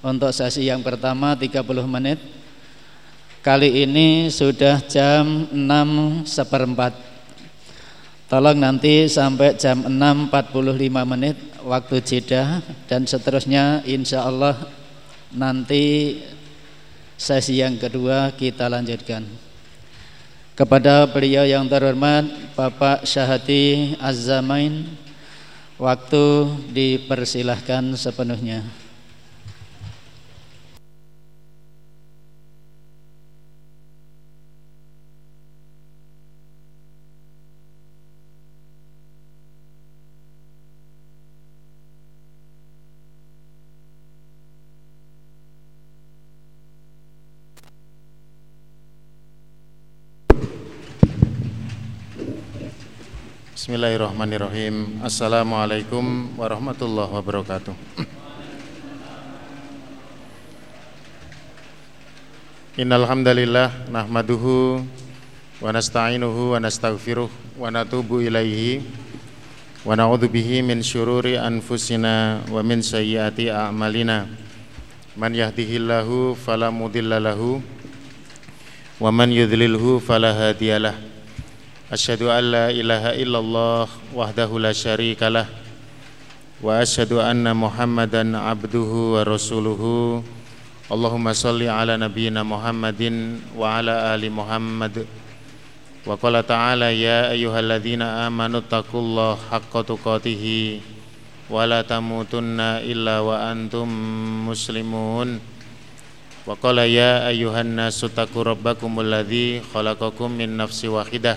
untuk sesi yang pertama 30 menit. Kali ini sudah jam 6 seperempat. Tolong nanti sampai jam 6.45 menit waktu jeda Dan seterusnya insya Allah nanti sesi yang kedua kita lanjutkan. Kepada beliau yang terhormat Bapak Syahati Az-Zamain waktu dipersilahkan sepenuhnya Bismillahirrahmanirrahim. Assalamualaikum warahmatullahi wabarakatuh. Innalhamdalillah Nahmaduhu Wa nasta'inuhu wa nasta'gfiruh Wa natubu ilaihi Wa na'udhu bihi min syururi anfusina Wa min sayyati a'malina. Man yahdihillahu falamudillalahu Wa man yudlilhu falahadiyalah أشهد أن لا إله إلا الله وحده لا شريك له وأشهد أن محمدا عبده ورسوله اللهم صل على نبينا محمد وعلى آل محمد وقال تعالى يا أيها الذين آمنوا اتقوا الله حق تقاته ولا تموتن إلا وأنتم مسلمون وقال يا أيها الناس اتقوا ربكم الذي خلقكم من نفس واحده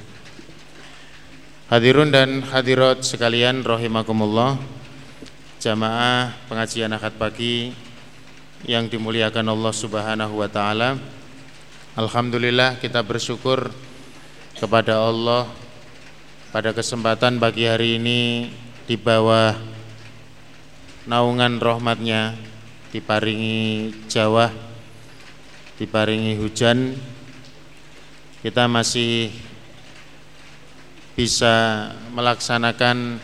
Hadirun dan hadirat sekalian rahimakumullah Jamaah pengajian akad pagi yang dimuliakan Allah Subhanahu wa taala. Alhamdulillah kita bersyukur kepada Allah pada kesempatan pagi hari ini di bawah naungan rahmatnya diparingi Jawa diparingi hujan kita masih bisa melaksanakan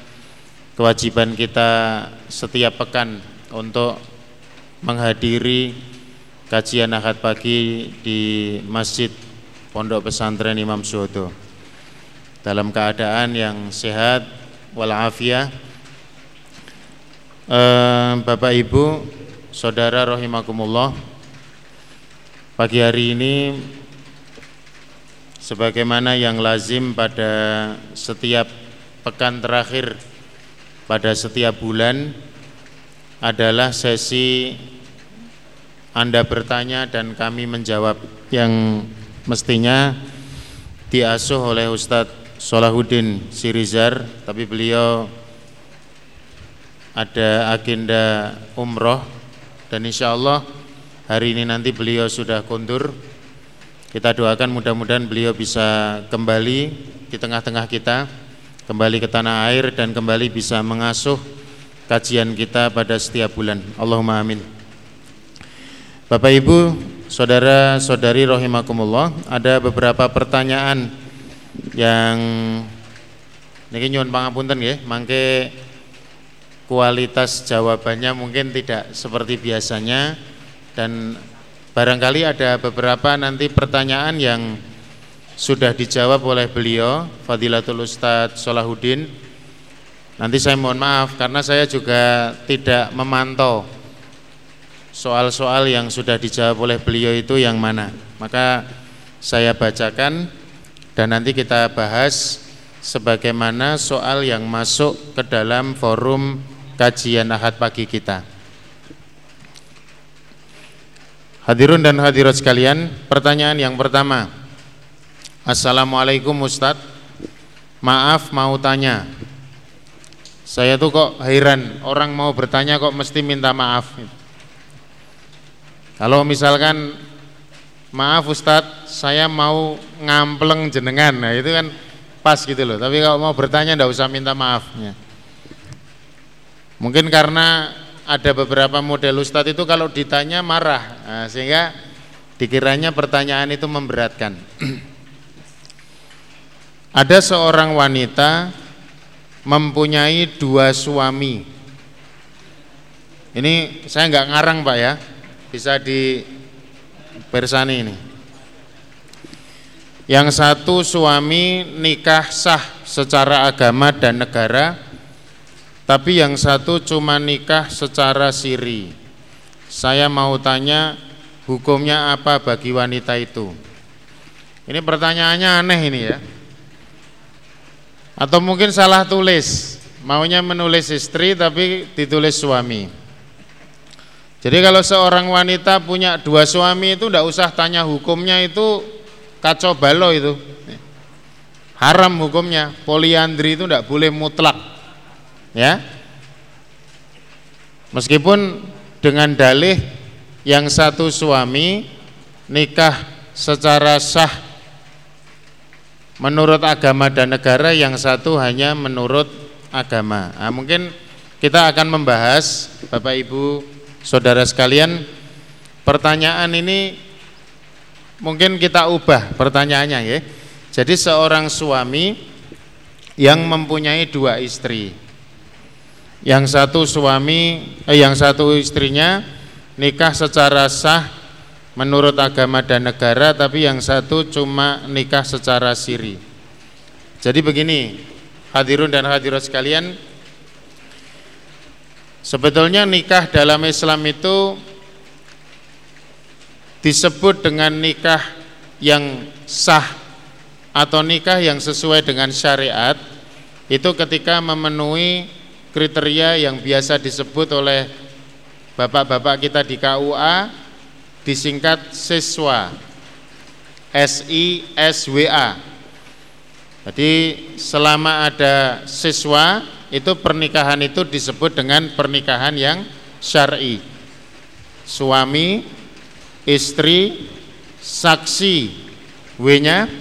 kewajiban kita setiap pekan untuk menghadiri kajian akad pagi di Masjid Pondok Pesantren Imam Suhodo. Dalam keadaan yang sehat walafiat eh, Bapak Ibu Saudara rahimakumullah pagi hari ini sebagaimana yang lazim pada setiap pekan terakhir pada setiap bulan adalah sesi Anda bertanya dan kami menjawab yang mestinya diasuh oleh Ustadz Solahuddin Sirizar tapi beliau ada agenda umroh dan insya Allah hari ini nanti beliau sudah kondur kita doakan mudah-mudahan beliau bisa kembali di tengah-tengah kita, kembali ke tanah air dan kembali bisa mengasuh kajian kita pada setiap bulan. Allahumma amin. Bapak Ibu, saudara-saudari rahimakumullah, ada beberapa pertanyaan yang niki nyuwun pangapunten nggih, mangke kualitas jawabannya mungkin tidak seperti biasanya dan Barangkali ada beberapa nanti pertanyaan yang sudah dijawab oleh beliau Fadilatul Ustadz Solahuddin Nanti saya mohon maaf karena saya juga tidak memantau soal-soal yang sudah dijawab oleh beliau itu yang mana. Maka saya bacakan dan nanti kita bahas sebagaimana soal yang masuk ke dalam forum kajian ahad pagi kita Hadirun dan hadirat sekalian, pertanyaan yang pertama. Assalamualaikum Ustadz. Maaf mau tanya. Saya tuh kok heran, orang mau bertanya kok mesti minta maaf. Kalau misalkan maaf Ustadz, saya mau ngampleng jenengan, nah itu kan pas gitu loh. Tapi kalau mau bertanya ndak usah minta maafnya. Mungkin karena ada beberapa model Ustadz itu kalau ditanya marah, nah, sehingga dikiranya pertanyaan itu memberatkan. ada seorang wanita mempunyai dua suami. Ini saya nggak ngarang pak ya, bisa di persani ini. Yang satu suami nikah sah secara agama dan negara, tapi yang satu cuma nikah secara siri. Saya mau tanya hukumnya apa bagi wanita itu? Ini pertanyaannya aneh ini ya. Atau mungkin salah tulis, maunya menulis istri tapi ditulis suami. Jadi kalau seorang wanita punya dua suami itu tidak usah tanya hukumnya itu kacau balau itu. Haram hukumnya, poliandri itu tidak boleh mutlak. Ya. Meskipun dengan dalih yang satu suami nikah secara sah menurut agama dan negara, yang satu hanya menurut agama. Nah, mungkin kita akan membahas Bapak Ibu Saudara sekalian, pertanyaan ini mungkin kita ubah pertanyaannya ya. Jadi seorang suami yang mempunyai dua istri. Yang satu suami eh, yang satu istrinya nikah secara sah menurut agama dan negara tapi yang satu cuma nikah secara siri. Jadi begini, hadirun dan hadirat sekalian, Sebetulnya nikah dalam Islam itu disebut dengan nikah yang sah atau nikah yang sesuai dengan syariat itu ketika memenuhi kriteria yang biasa disebut oleh bapak-bapak kita di KUA disingkat siswa S I S W A. Jadi selama ada siswa itu pernikahan itu disebut dengan pernikahan yang syar'i. Suami, istri, saksi, W-nya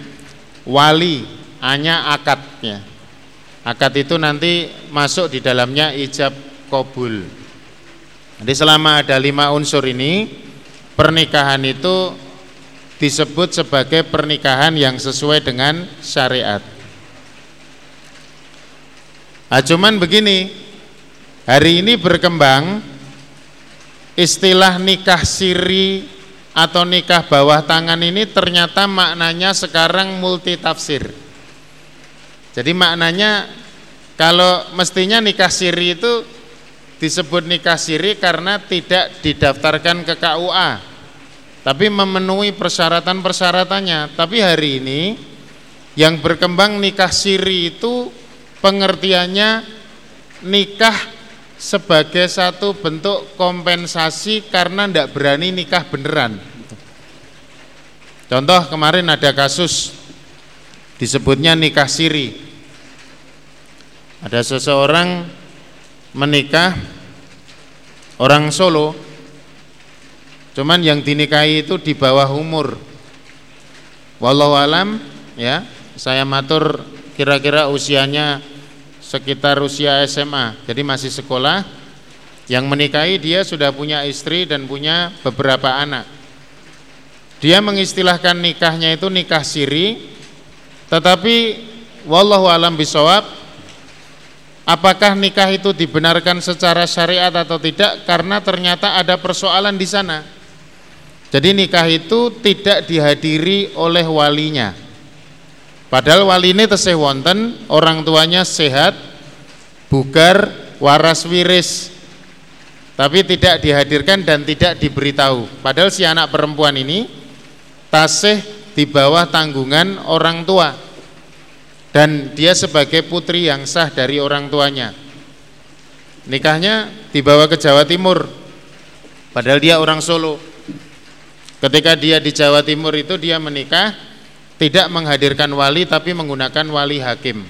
wali, A-nya akadnya. Akad itu nanti masuk di dalamnya ijab kabul. Jadi selama ada lima unsur ini, pernikahan itu disebut sebagai pernikahan yang sesuai dengan syariat. Nah, cuman begini, hari ini berkembang istilah nikah siri atau nikah bawah tangan ini ternyata maknanya sekarang multi tafsir. Jadi maknanya kalau mestinya nikah siri itu disebut nikah siri karena tidak didaftarkan ke KUA tapi memenuhi persyaratan-persyaratannya. Tapi hari ini yang berkembang nikah siri itu pengertiannya nikah sebagai satu bentuk kompensasi karena tidak berani nikah beneran. Contoh kemarin ada kasus disebutnya nikah siri. Ada seseorang menikah orang Solo, cuman yang dinikahi itu di bawah umur. Wallahu alam ya, saya matur kira-kira usianya sekitar usia SMA, jadi masih sekolah. Yang menikahi dia sudah punya istri dan punya beberapa anak. Dia mengistilahkan nikahnya itu nikah siri, tetapi wallahu alam bisawab apakah nikah itu dibenarkan secara syariat atau tidak karena ternyata ada persoalan di sana. Jadi nikah itu tidak dihadiri oleh walinya. Padahal wali ini tesih wonten, orang tuanya sehat, bugar, waras wiris. Tapi tidak dihadirkan dan tidak diberitahu. Padahal si anak perempuan ini tasih di bawah tanggungan orang tua. Dan dia sebagai putri yang sah dari orang tuanya. Nikahnya dibawa ke Jawa Timur. Padahal dia orang Solo. Ketika dia di Jawa Timur itu dia menikah tidak menghadirkan wali tapi menggunakan wali hakim.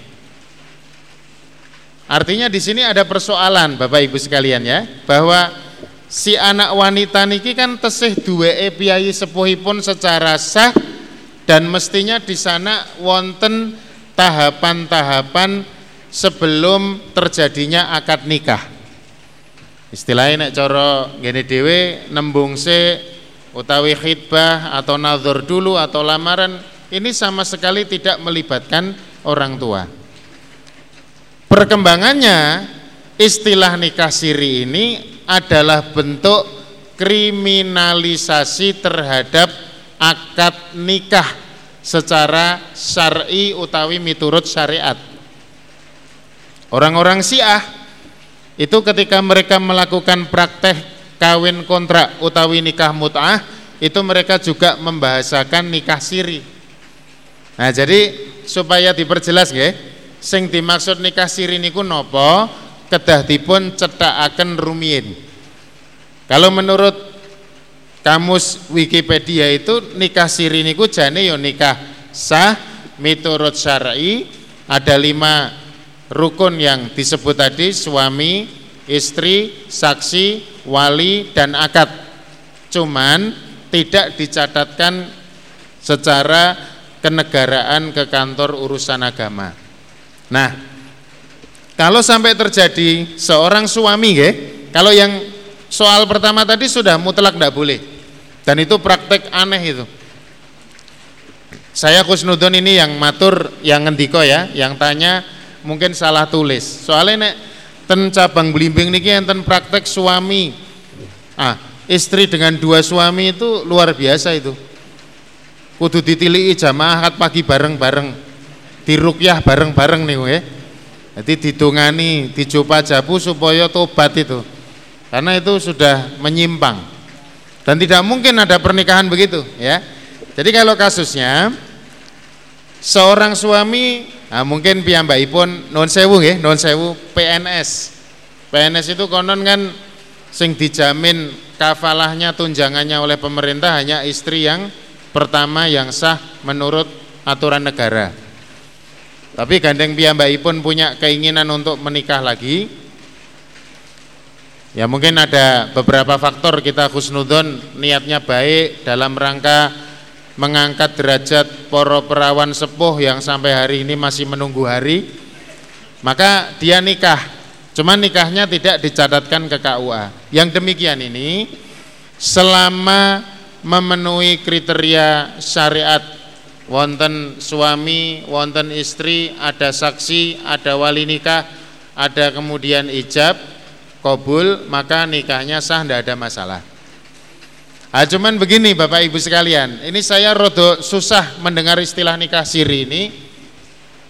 Artinya di sini ada persoalan Bapak Ibu sekalian ya, bahwa si anak wanita niki kan tesih duweke piyai sepuhipun secara sah dan mestinya di sana wonten tahapan-tahapan sebelum terjadinya akad nikah. Istilahnya nek cara ngene dhewe nembung se utawi khidbah atau nazar dulu atau lamaran ini sama sekali tidak melibatkan orang tua. Perkembangannya istilah nikah siri ini adalah bentuk kriminalisasi terhadap akad nikah secara syar'i utawi miturut syariat. Orang-orang Syiah itu ketika mereka melakukan praktek kawin kontrak utawi nikah mut'ah itu mereka juga membahasakan nikah siri. Nah, jadi supaya diperjelas nggih, sing dimaksud nikah siri niku nopo kedah dipun cethakaken rumiyin kalau menurut kamus Wikipedia itu nikah siri niku jane yo ya nikah sah miturut syar'i ada lima rukun yang disebut tadi suami istri saksi wali dan akad. Cuman tidak dicatatkan secara kenegaraan ke kantor urusan agama. Nah, kalau sampai terjadi seorang suami, ya, kalau yang soal pertama tadi sudah mutlak tidak boleh, dan itu praktek aneh itu. Saya Kusnudon ini yang matur, yang ngendiko ya, yang tanya mungkin salah tulis. Soalnya nek ten cabang belimbing niki enten praktek suami, ah istri dengan dua suami itu luar biasa itu. Kudu ditilii jamaah akad pagi bareng-bareng dirukyah bareng-bareng nih ya. Jadi didungani, dicoba jabu supaya tobat itu. Karena itu sudah menyimpang. Dan tidak mungkin ada pernikahan begitu ya. Jadi kalau kasusnya seorang suami nah mungkin piyambakipun non sewu ya, non sewu PNS. PNS itu konon kan sing dijamin kafalahnya tunjangannya oleh pemerintah hanya istri yang pertama yang sah menurut aturan negara. Tapi gandeng pun punya keinginan untuk menikah lagi. Ya mungkin ada beberapa faktor kita khusnudon niatnya baik dalam rangka mengangkat derajat poro perawan sepuh yang sampai hari ini masih menunggu hari. Maka dia nikah. Cuman nikahnya tidak dicatatkan ke KUA. Yang demikian ini selama memenuhi kriteria syariat wonten suami, wonten istri, ada saksi, ada wali nikah, ada kemudian ijab, kobul, maka nikahnya sah, tidak ada masalah. Ah, cuman begini Bapak Ibu sekalian, ini saya rodo susah mendengar istilah nikah siri ini.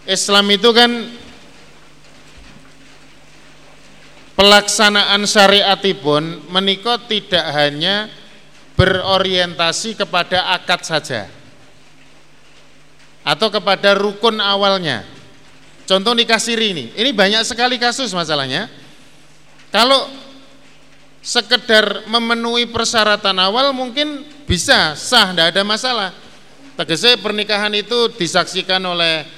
Islam itu kan pelaksanaan syariatipun menikah tidak hanya berorientasi kepada akad saja atau kepada rukun awalnya. Contoh nikah siri ini, ini banyak sekali kasus masalahnya. Kalau sekedar memenuhi persyaratan awal mungkin bisa sah, tidak ada masalah. Tegese pernikahan itu disaksikan oleh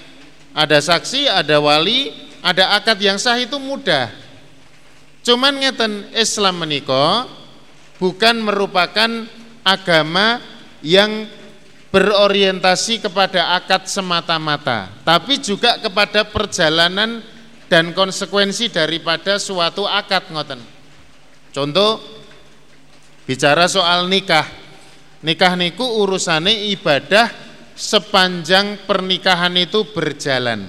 ada saksi, ada wali, ada akad yang sah itu mudah. Cuman ngeten Islam menikah bukan merupakan agama yang berorientasi kepada akad semata-mata, tapi juga kepada perjalanan dan konsekuensi daripada suatu akad ngoten. Contoh bicara soal nikah. Nikah niku urusannya ibadah sepanjang pernikahan itu berjalan.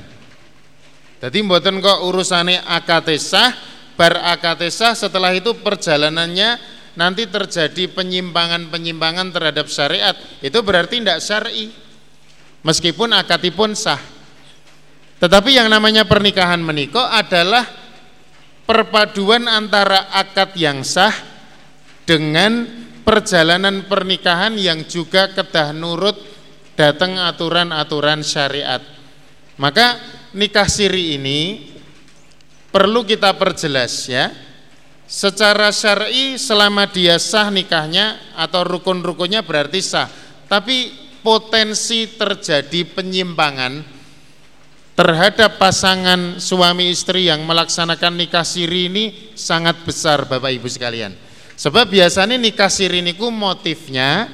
Jadi mboten kok urusannya akad sah, bar akad sah setelah itu perjalanannya nanti terjadi penyimpangan-penyimpangan terhadap syariat, itu berarti tidak syar'i. Meskipun akadipun sah. Tetapi yang namanya pernikahan menikah adalah perpaduan antara akad yang sah dengan perjalanan pernikahan yang juga kedah nurut datang aturan-aturan syariat. Maka nikah siri ini perlu kita perjelas ya Secara syar'i selama dia sah nikahnya atau rukun-rukunnya berarti sah. Tapi potensi terjadi penyimpangan terhadap pasangan suami istri yang melaksanakan nikah siri ini sangat besar Bapak Ibu sekalian. Sebab biasanya nikah siri niku motifnya,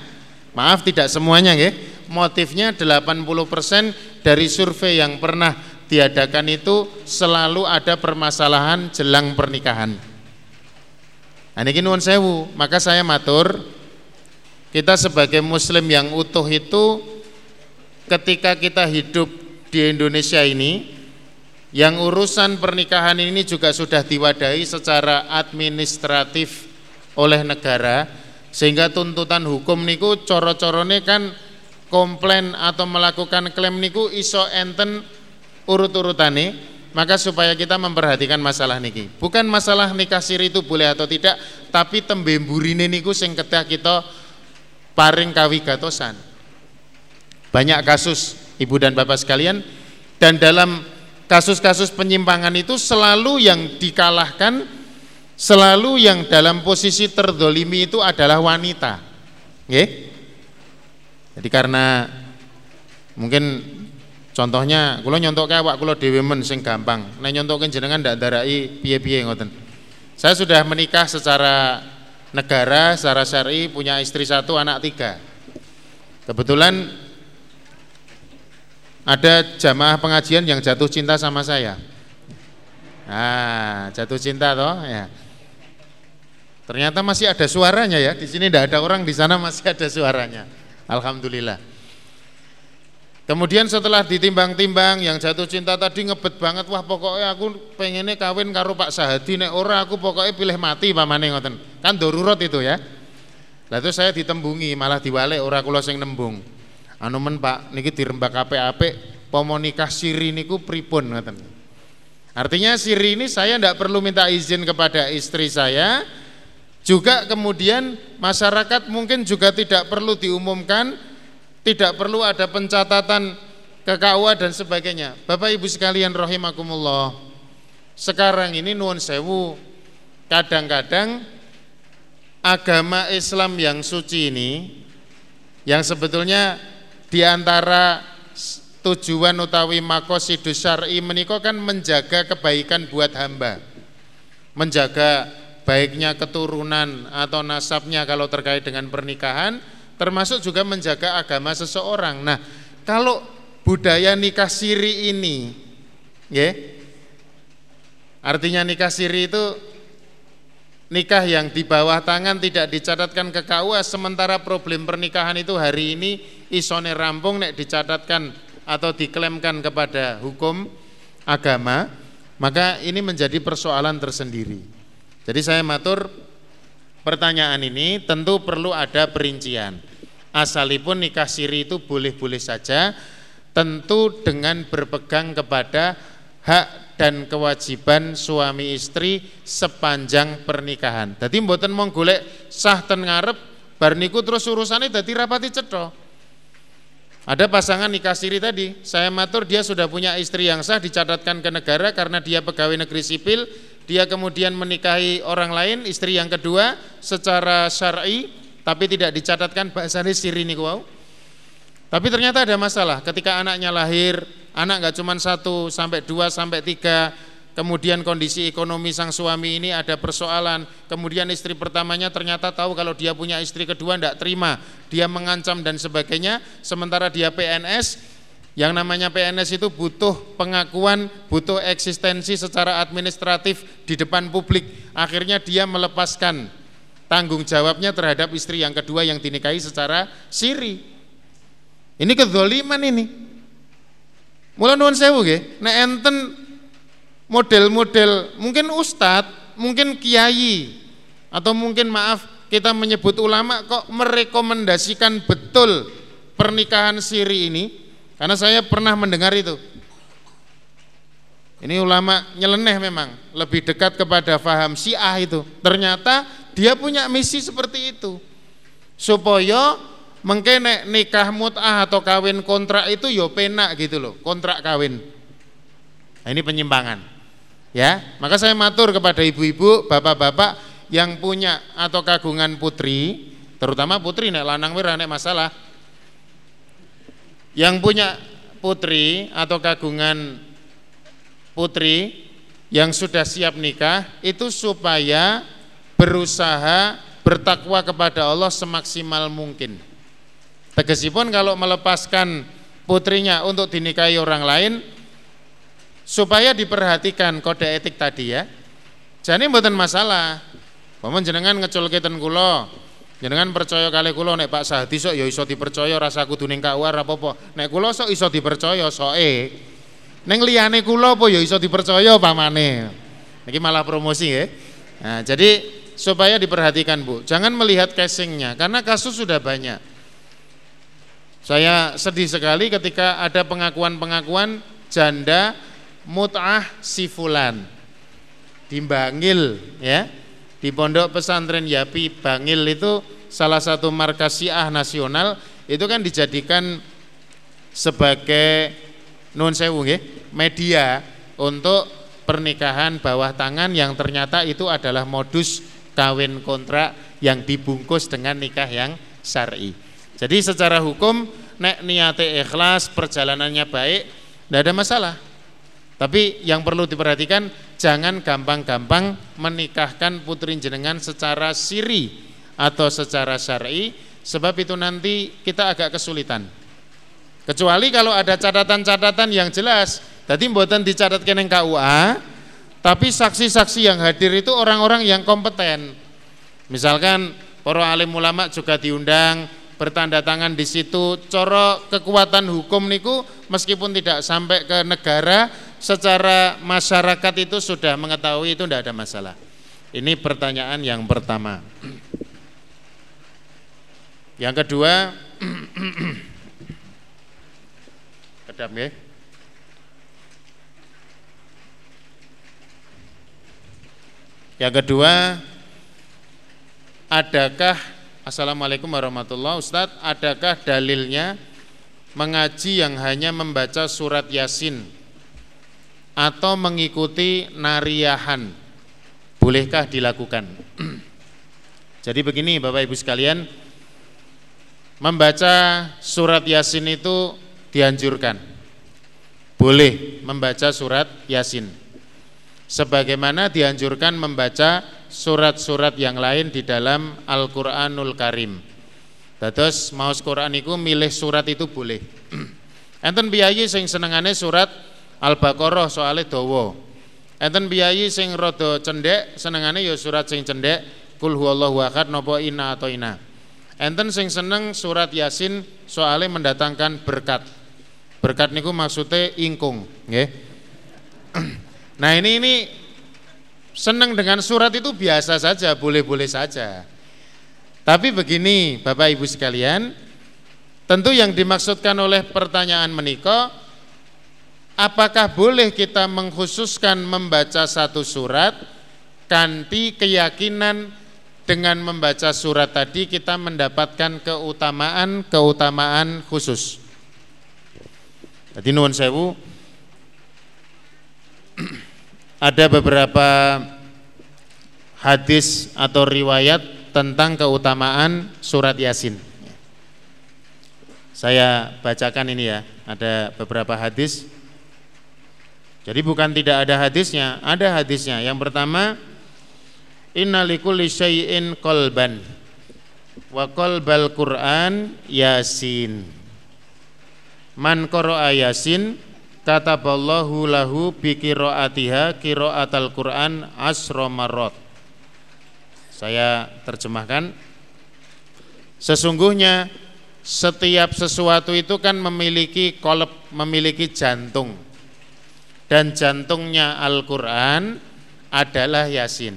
maaf tidak semuanya nggih, motifnya 80% dari survei yang pernah diadakan itu selalu ada permasalahan jelang pernikahan. Nah, ini nuwun sewu, maka saya matur kita sebagai muslim yang utuh itu ketika kita hidup di Indonesia ini yang urusan pernikahan ini juga sudah diwadahi secara administratif oleh negara sehingga tuntutan hukum niku coro-corone kan komplain atau melakukan klaim niku iso enten urut-urutane. Maka supaya kita memperhatikan masalah niki. Bukan masalah nikah siri itu boleh atau tidak tapi tembemburine niku sing ketika kita paring kawigatosan. Banyak kasus ibu dan bapak sekalian. Dan dalam kasus-kasus penyimpangan itu selalu yang dikalahkan selalu yang dalam posisi terdolimi itu adalah wanita. Oke? jadi karena mungkin contohnya kalau nyontok kayak kalau dewi men sing gampang. Nah nyontokin jenengan ndak darai piye-piye ngoten? Saya sudah menikah secara negara secara syari punya istri satu anak tiga. Kebetulan ada jamaah pengajian yang jatuh cinta sama saya nah jatuh cinta toh ya Ternyata masih ada suaranya ya. Di sini tidak ada orang, di sana masih ada suaranya. Alhamdulillah. Kemudian setelah ditimbang-timbang yang jatuh cinta tadi ngebet banget wah pokoknya aku pengennya kawin karo Pak Sahadi nek ora aku pokoknya pilih mati pamane ngoten. Kan darurat itu ya. Lah itu saya ditembungi malah diwalek ora kula sing nembung. Anu men Pak niki dirembak apik-apik pomo nikah siri niku pripun ngoten. Artinya siri ini saya tidak perlu minta izin kepada istri saya, juga kemudian masyarakat mungkin juga tidak perlu diumumkan, tidak perlu ada pencatatan ke KUA dan sebagainya. Bapak Ibu sekalian rahimakumullah. Sekarang ini nuwun sewu kadang-kadang agama Islam yang suci ini yang sebetulnya di antara tujuan utawi makosidus syar'i menikah kan menjaga kebaikan buat hamba menjaga baiknya keturunan atau nasabnya kalau terkait dengan pernikahan termasuk juga menjaga agama seseorang. Nah, kalau budaya nikah siri ini ya artinya nikah siri itu nikah yang di bawah tangan tidak dicatatkan ke KUA sementara problem pernikahan itu hari ini isone rampung nek dicatatkan atau diklaimkan kepada hukum agama maka ini menjadi persoalan tersendiri jadi saya matur pertanyaan ini tentu perlu ada perincian. Asalipun nikah siri itu boleh-boleh saja tentu dengan berpegang kepada hak dan kewajiban suami istri sepanjang pernikahan. Jadi mboten mong golek sah ten ngarep bar niku terus urusannya dadi rapati cetha. Ada pasangan nikah siri tadi, saya matur dia sudah punya istri yang sah dicatatkan ke negara karena dia pegawai negeri sipil, dia kemudian menikahi orang lain, istri yang kedua secara syar'i tapi tidak dicatatkan bahasane siri niku wau. Tapi ternyata ada masalah. Ketika anaknya lahir, anak nggak cuma satu sampai dua sampai tiga, kemudian kondisi ekonomi sang suami ini ada persoalan, kemudian istri pertamanya ternyata tahu kalau dia punya istri kedua tidak terima, dia mengancam dan sebagainya, sementara dia PNS, yang namanya PNS itu butuh pengakuan, butuh eksistensi secara administratif di depan publik. Akhirnya dia melepaskan tanggung jawabnya terhadap istri yang kedua yang dinikahi secara siri. Ini kezoliman ini. Mulai nuwun sewu nggih, enten model-model mungkin ustadz, mungkin kiai atau mungkin maaf kita menyebut ulama kok merekomendasikan betul pernikahan siri ini karena saya pernah mendengar itu. Ini ulama nyeleneh memang, lebih dekat kepada faham Syiah itu. Ternyata dia punya misi seperti itu. Supaya mengkene nikah mut'ah atau kawin kontrak itu yo penak gitu loh, kontrak kawin. Nah, ini penyimpangan. Ya, maka saya matur kepada ibu-ibu, bapak-bapak yang punya atau kagungan putri, terutama putri nek lanang wira nek masalah yang punya putri atau kagungan putri yang sudah siap nikah itu supaya berusaha bertakwa kepada Allah semaksimal mungkin. Tegesipun kalau melepaskan putrinya untuk dinikahi orang lain supaya diperhatikan kode etik tadi ya. Jadi mboten masalah. Paman jenengan ngeculke ten kula. Jenengan percaya kali kula nek Pak Sahdi sok ya iso dipercaya rasa kudu ning kawar apa-apa. Nek kula sok iso dipercaya soke. Ning liyane kula apa ya iso dipercaya pamane. Niki malah promosi ya. Nah, jadi supaya diperhatikan Bu. Jangan melihat casingnya karena kasus sudah banyak. Saya sedih sekali ketika ada pengakuan-pengakuan janda mut'ah si fulan di ya di Pondok Pesantren Yapi Bangil itu salah satu markas Syiah nasional itu kan dijadikan sebagai nun sewu ya, media untuk pernikahan bawah tangan yang ternyata itu adalah modus kawin kontrak yang dibungkus dengan nikah yang syar'i. Jadi secara hukum nek niate ikhlas, perjalanannya baik, tidak ada masalah. Tapi yang perlu diperhatikan jangan gampang-gampang menikahkan putri jenengan secara siri atau secara syar'i sebab itu nanti kita agak kesulitan. Kecuali kalau ada catatan-catatan yang jelas. Tadi mboten dicatatkan yang KUA, tapi saksi-saksi yang hadir itu orang-orang yang kompeten. Misalkan para alim ulama juga diundang, bertanda tangan di situ coro kekuatan hukum niku meskipun tidak sampai ke negara secara masyarakat itu sudah mengetahui itu tidak ada masalah. Ini pertanyaan yang pertama. Yang kedua kedap ya yang kedua adakah Assalamualaikum warahmatullahi Ustadz, adakah dalilnya mengaji yang hanya membaca surat Yasin atau mengikuti nariyahan? Bolehkah dilakukan? Jadi begini Bapak Ibu sekalian, membaca surat Yasin itu dianjurkan. Boleh membaca surat Yasin. Sebagaimana dianjurkan membaca surat-surat yang lain di dalam Al-Qur'anul Karim. Dados maos Quran iku milih surat itu boleh. Enten biayi sing senengane surat Al-Baqarah soalnya dawa. Enten biayi sing rada cendek senengane ya surat sing cendek kul huwallahu ahad napa ina atau ina. Enten sing seneng surat Yasin soalnya mendatangkan berkat. Berkat niku maksudnya ingkung, nggih. Nah, ini ini Senang dengan surat itu biasa saja, boleh-boleh saja. Tapi begini Bapak Ibu sekalian, tentu yang dimaksudkan oleh pertanyaan menikah, apakah boleh kita mengkhususkan membaca satu surat kanti keyakinan dengan membaca surat tadi kita mendapatkan keutamaan-keutamaan khusus. Jadi nuwun sewu ada beberapa hadis atau riwayat tentang keutamaan surat Yasin. Saya bacakan ini ya, ada beberapa hadis. Jadi bukan tidak ada hadisnya, ada hadisnya. Yang pertama, innalikulli syai'in qalban wa qalbal Qur'an Yasin. Man qara'a Yasin kataballahu lahu bi qiraatiha qiraatal Quran asra marrat. Saya terjemahkan Sesungguhnya setiap sesuatu itu kan memiliki kolep, memiliki jantung. Dan jantungnya Al-Qur'an adalah Yasin.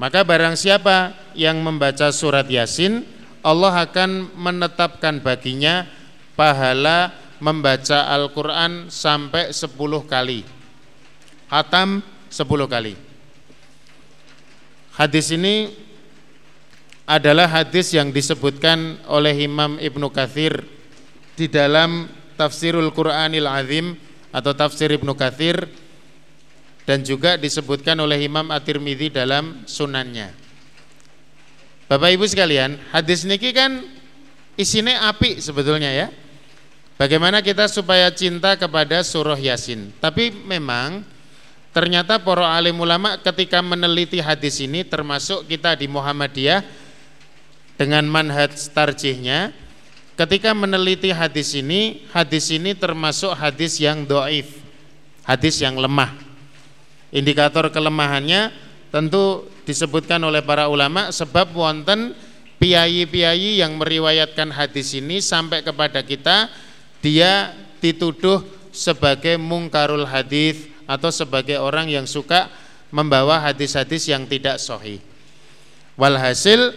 Maka barang siapa yang membaca surat Yasin, Allah akan menetapkan baginya pahala membaca Al-Quran sampai 10 kali Hatam 10 kali Hadis ini adalah hadis yang disebutkan oleh Imam Ibnu Kathir di dalam Tafsirul Quranil Azim atau Tafsir Ibnu Kathir dan juga disebutkan oleh Imam At-Tirmidzi dalam sunannya. Bapak Ibu sekalian, hadis niki kan isinya api sebetulnya ya. Bagaimana kita supaya cinta kepada surah Yasin? Tapi memang ternyata para alim ulama ketika meneliti hadis ini termasuk kita di Muhammadiyah dengan manhaj tarjihnya ketika meneliti hadis ini hadis ini termasuk hadis yang doif hadis yang lemah indikator kelemahannya tentu disebutkan oleh para ulama sebab wonten piyayi-piyayi yang meriwayatkan hadis ini sampai kepada kita dia dituduh sebagai mungkarul hadis atau sebagai orang yang suka membawa hadis-hadis yang tidak sahih. Walhasil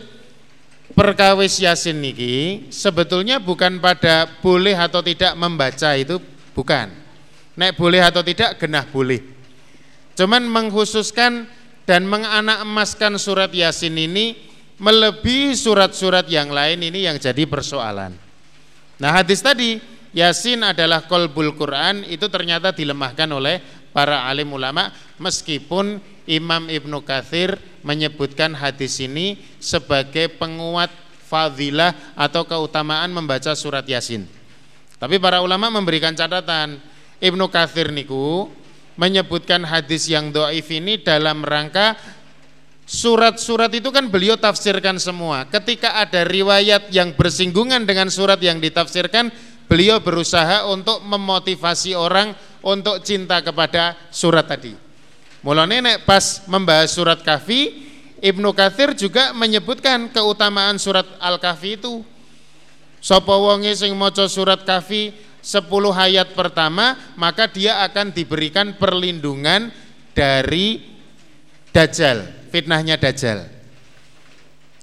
perkawis Yasin niki sebetulnya bukan pada boleh atau tidak membaca itu bukan. Nek boleh atau tidak genah boleh. Cuman mengkhususkan dan menganak emaskan surat Yasin ini melebihi surat-surat yang lain ini yang jadi persoalan. Nah hadis tadi Yasin adalah kolbul Quran itu ternyata dilemahkan oleh para alim ulama meskipun Imam Ibnu Kathir menyebutkan hadis ini sebagai penguat fadilah atau keutamaan membaca surat Yasin. Tapi para ulama memberikan catatan Ibnu Kathir niku menyebutkan hadis yang doif ini dalam rangka surat-surat itu kan beliau tafsirkan semua. Ketika ada riwayat yang bersinggungan dengan surat yang ditafsirkan, beliau berusaha untuk memotivasi orang untuk cinta kepada surat tadi. Mulane nek pas membahas surat Kahfi, Ibnu Katsir juga menyebutkan keutamaan surat Al-Kahfi itu. Sapa wonge sing maca surat Kahfi 10 ayat pertama, maka dia akan diberikan perlindungan dari Dajjal, fitnahnya Dajjal.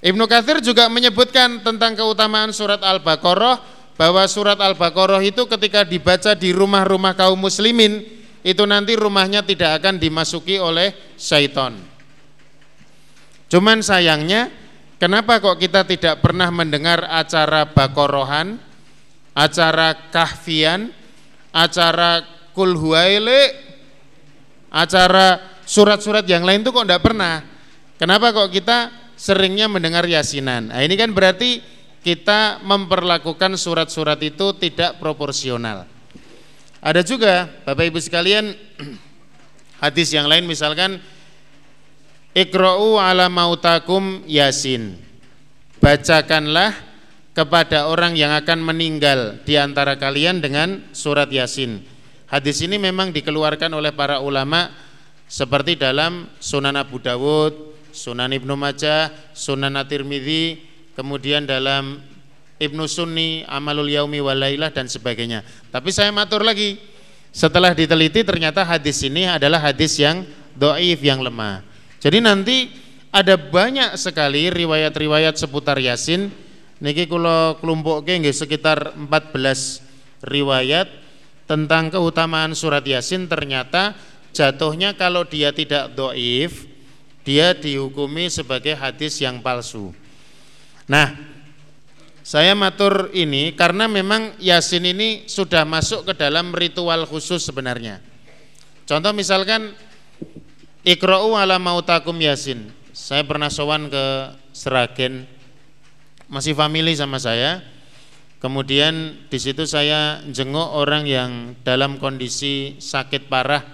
Ibnu Katsir juga menyebutkan tentang keutamaan surat Al-Baqarah bahwa surat Al-Baqarah itu ketika dibaca di rumah-rumah kaum muslimin itu nanti rumahnya tidak akan dimasuki oleh syaitan. Cuman sayangnya kenapa kok kita tidak pernah mendengar acara Baqarahan, acara Kahfian, acara Kulhuaile, acara surat-surat yang lain itu kok tidak pernah. Kenapa kok kita seringnya mendengar yasinan? Nah, ini kan berarti kita memperlakukan surat-surat itu tidak proporsional. Ada juga Bapak Ibu sekalian hadis yang lain misalkan Iqra'u ala mautakum Yasin. Bacakanlah kepada orang yang akan meninggal di antara kalian dengan surat Yasin. Hadis ini memang dikeluarkan oleh para ulama seperti dalam Sunan Abu Dawud, Sunan Ibnu Majah, Sunan At-Tirmidzi, kemudian dalam Ibnu Sunni, Amalul Yaumi Walailah dan sebagainya. Tapi saya matur lagi, setelah diteliti ternyata hadis ini adalah hadis yang doif, yang lemah. Jadi nanti ada banyak sekali riwayat-riwayat seputar Yasin. Niki kula kelumpukke nggih sekitar 14 riwayat tentang keutamaan surat Yasin ternyata jatuhnya kalau dia tidak doif, dia dihukumi sebagai hadis yang palsu. Nah, saya matur ini karena memang Yasin ini sudah masuk ke dalam ritual khusus sebenarnya. Contoh misalkan Iqra'u ala mautakum Yasin. Saya pernah sowan ke Seragen masih family sama saya. Kemudian di situ saya jenguk orang yang dalam kondisi sakit parah.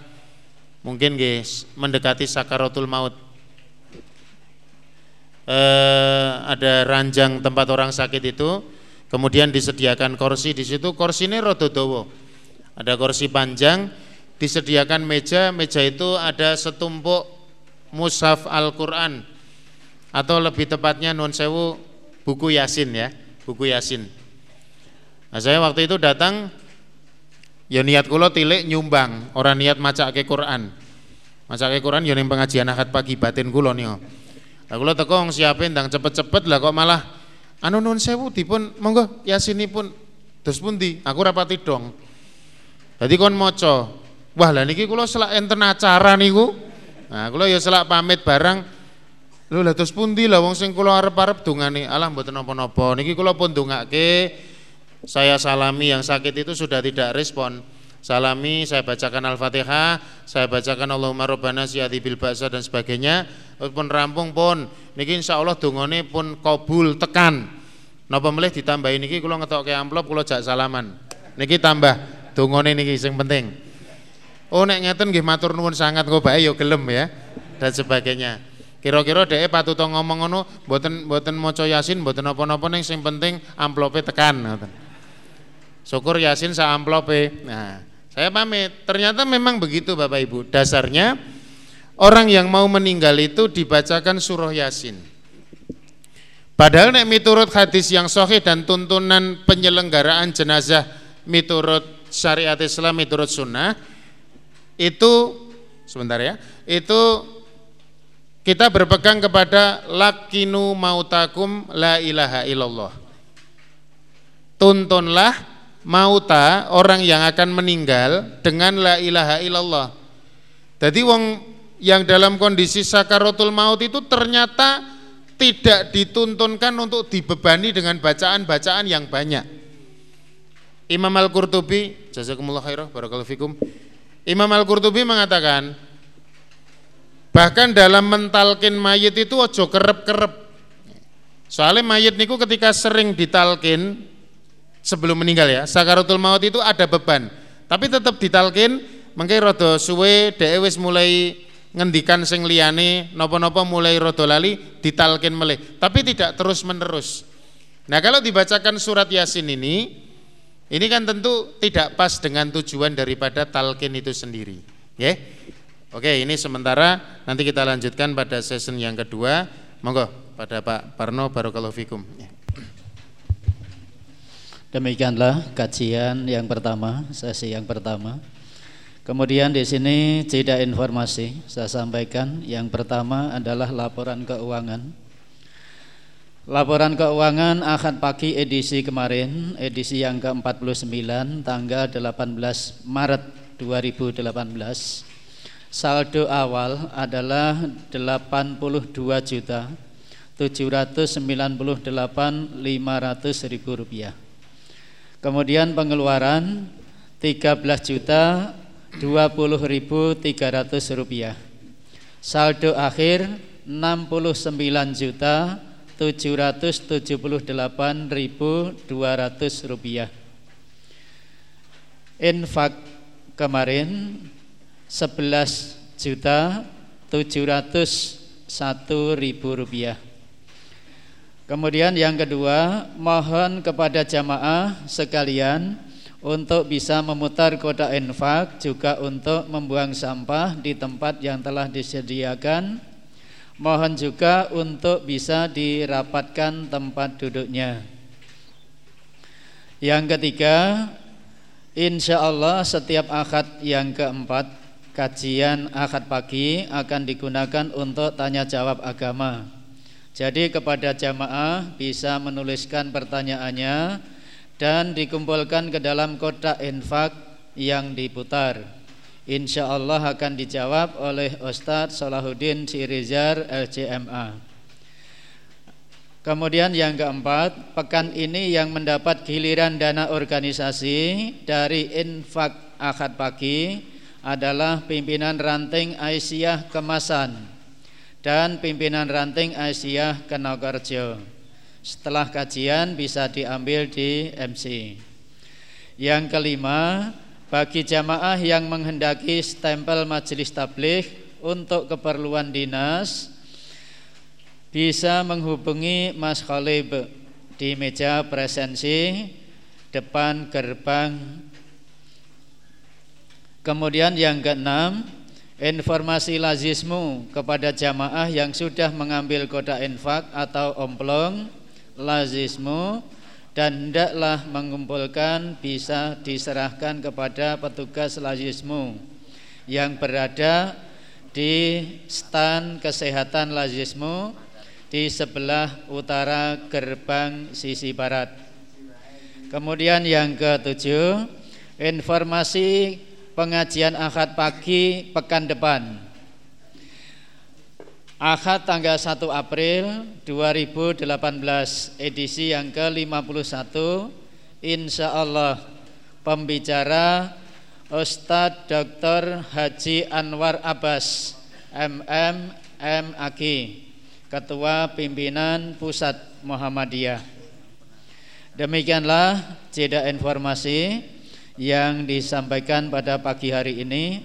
Mungkin guys mendekati sakaratul maut eh, ada ranjang tempat orang sakit itu, kemudian disediakan kursi di situ, kursi ini rododowo. Ada kursi panjang, disediakan meja, meja itu ada setumpuk mushaf Al-Qur'an atau lebih tepatnya non sewu buku Yasin ya, buku Yasin. Nah, saya waktu itu datang ya niat kula tilik nyumbang, orang niat maca ke Quran. Maca ke Quran ya pengajian akad pagi batin kula nih. Lah kula teko siapin ndang cepet-cepet lah kok malah anu nun sewu dipun monggo yasinipun dos pundi? Aku rapati dong. Dadi kon maca. Wah, lah niki kula selak enten acara niku. Nah, kula ya selak pamit barang Lho lah terus pundi lah wong sing kula arep-arep dongane. Alah mboten napa-napa. Niki kula pun dongake saya salami yang sakit itu sudah tidak respon salami, saya bacakan Al-Fatihah, saya bacakan Allahumma rabbana siyati bil ba'sa dan sebagainya. Pun rampung pun niki insyaallah dongane pun kabul tekan. Napa melih ditambah niki kula ngetokke amplop kula jak salaman. Niki tambah dongane niki sing penting. Oh nek ngeten nggih matur nuwun sangat kok bae ya gelem ya dan sebagainya. Kira-kira dhek patut ngomong ngono mboten mboten maca Yasin mboten napa-napa ning sing penting amplope tekan ngoten. Syukur Yasin sa amplope. Nah, saya pamit. Ternyata memang begitu Bapak Ibu. Dasarnya orang yang mau meninggal itu dibacakan surah Yasin. Padahal nek miturut hadis yang sahih dan tuntunan penyelenggaraan jenazah miturut syariat Islam miturut sunnah itu sebentar ya itu kita berpegang kepada lakinu mautakum la ilaha illallah. Tuntunlah mauta orang yang akan meninggal dengan la ilaha illallah. Jadi wong yang dalam kondisi sakaratul maut itu ternyata tidak dituntunkan untuk dibebani dengan bacaan-bacaan yang banyak. Imam Al-Qurtubi, jazakumullah khairah, barakallahu fikum. Imam Al-Qurtubi mengatakan, Bahkan dalam mentalkin mayit itu ojo kerep-kerep. Soalnya mayit niku ketika sering ditalkin sebelum meninggal ya, sakaratul maut itu ada beban. Tapi tetap ditalkin, mengke rada suwe dhek wis mulai ngendikan sing liyane napa-napa mulai rada lali ditalkin melih, tapi tidak terus-menerus. Nah, kalau dibacakan surat Yasin ini ini kan tentu tidak pas dengan tujuan daripada talkin itu sendiri, ya. Oke, ini sementara nanti kita lanjutkan pada session yang kedua. Monggo pada Pak Parno Barokallahu fikum. Ya. Demikianlah kajian yang pertama, sesi yang pertama. Kemudian di sini jeda informasi saya sampaikan. Yang pertama adalah laporan keuangan. Laporan keuangan akan pagi edisi kemarin, edisi yang ke-49 tanggal 18 Maret 2018 saldo awal adalah 82 juta 798 500 ribu rupiah. Kemudian pengeluaran 13 juta 20 ribu 300 rupiah. Saldo akhir 69 juta 778 ribu 200 rupiah. Infak kemarin 11 juta 701 ribu rupiah. Kemudian yang kedua, mohon kepada jamaah sekalian untuk bisa memutar kotak infak juga untuk membuang sampah di tempat yang telah disediakan. Mohon juga untuk bisa dirapatkan tempat duduknya. Yang ketiga, insya Allah setiap akad yang keempat kajian akad pagi akan digunakan untuk tanya jawab agama. Jadi kepada jamaah bisa menuliskan pertanyaannya dan dikumpulkan ke dalam kotak infak yang diputar. Insya Allah akan dijawab oleh Ustadz Salahuddin Sirizar LCMA. Kemudian yang keempat, pekan ini yang mendapat giliran dana organisasi dari infak akad pagi adalah pimpinan ranting Aisyah Kemasan dan pimpinan ranting Aisyah Kenogarjo. Setelah kajian bisa diambil di MC. Yang kelima, bagi jamaah yang menghendaki stempel majelis tabligh untuk keperluan dinas bisa menghubungi Mas Khalib di meja presensi depan gerbang Kemudian yang keenam, informasi lazismu kepada jamaah yang sudah mengambil koda infak atau omplong lazismu dan hendaklah mengumpulkan bisa diserahkan kepada petugas lazismu yang berada di stan kesehatan lazismu di sebelah utara gerbang sisi barat. Kemudian yang ketujuh, informasi pengajian akad pagi pekan depan. Akad tanggal 1 April 2018 edisi yang ke-51 Insya Allah pembicara Ustadz Dr. Haji Anwar Abbas MM MAG Ketua Pimpinan Pusat Muhammadiyah. Demikianlah jeda informasi yang disampaikan pada pagi hari ini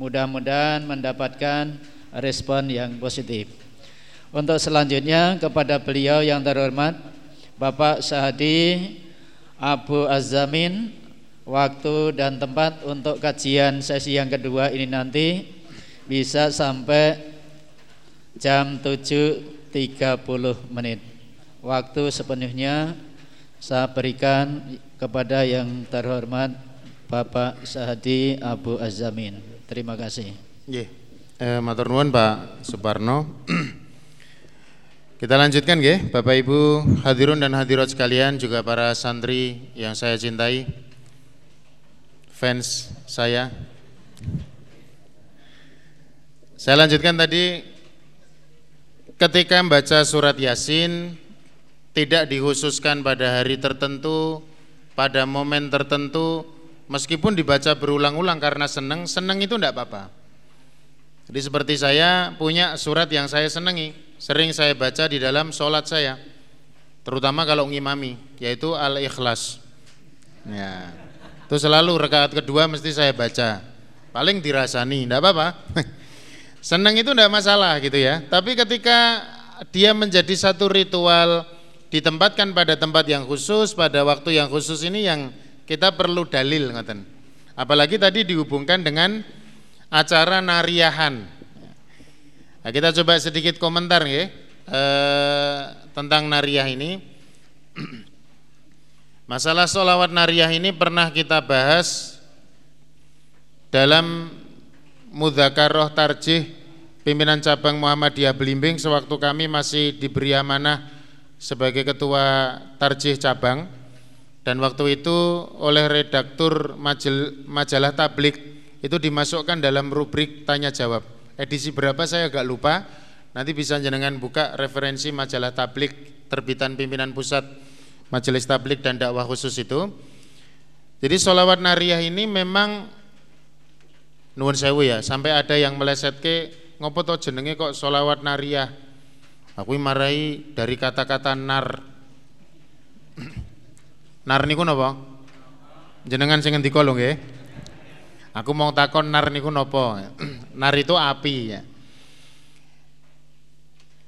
mudah-mudahan mendapatkan respon yang positif. Untuk selanjutnya kepada beliau yang terhormat Bapak Sahadi Abu Azamin waktu dan tempat untuk kajian sesi yang kedua ini nanti bisa sampai jam 7.30 menit. Waktu sepenuhnya saya berikan kepada yang terhormat Bapak Sahadi Abu Azamin. Terima kasih. Yeah. Eh, matur nuwun Pak Suparno. Kita lanjutkan ya, Bapak Ibu hadirun dan hadirat sekalian juga para santri yang saya cintai, fans saya. Saya lanjutkan tadi ketika membaca surat Yasin tidak dikhususkan pada hari tertentu, pada momen tertentu, meskipun dibaca berulang-ulang karena senang, senang itu tidak apa-apa. Jadi seperti saya punya surat yang saya senangi, sering saya baca di dalam sholat saya, terutama kalau ngimami, yaitu Al-Ikhlas. Ya, itu selalu rekaat kedua mesti saya baca, paling dirasani, tidak apa-apa. Senang itu tidak masalah gitu ya, tapi ketika dia menjadi satu ritual ditempatkan pada tempat yang khusus, pada waktu yang khusus ini yang kita perlu dalil ngoten. Apalagi tadi dihubungkan dengan acara nariahan. Nah, kita coba sedikit komentar ya eh, tentang nariah ini. Masalah solawat nariah ini pernah kita bahas dalam Mudhakaroh Tarjih pimpinan cabang Muhammadiyah Belimbing sewaktu kami masih diberi amanah sebagai ketua Tarjih cabang dan waktu itu oleh redaktur majalah Tablik itu dimasukkan dalam rubrik tanya jawab. Edisi berapa saya agak lupa. Nanti bisa jenengan buka referensi majalah tablik terbitan pimpinan pusat Majelis Tablik dan dakwah khusus itu. Jadi solawat nariyah ini memang nuwun sewu ya, sampai ada yang meleset ke ngopo to jenenge kok solawat nariyah. Aku marai dari kata-kata nar. nar niku napa? Jenengan sing ngendika lho nggih. Aku mau takon nar niku nopo? nar itu api ya.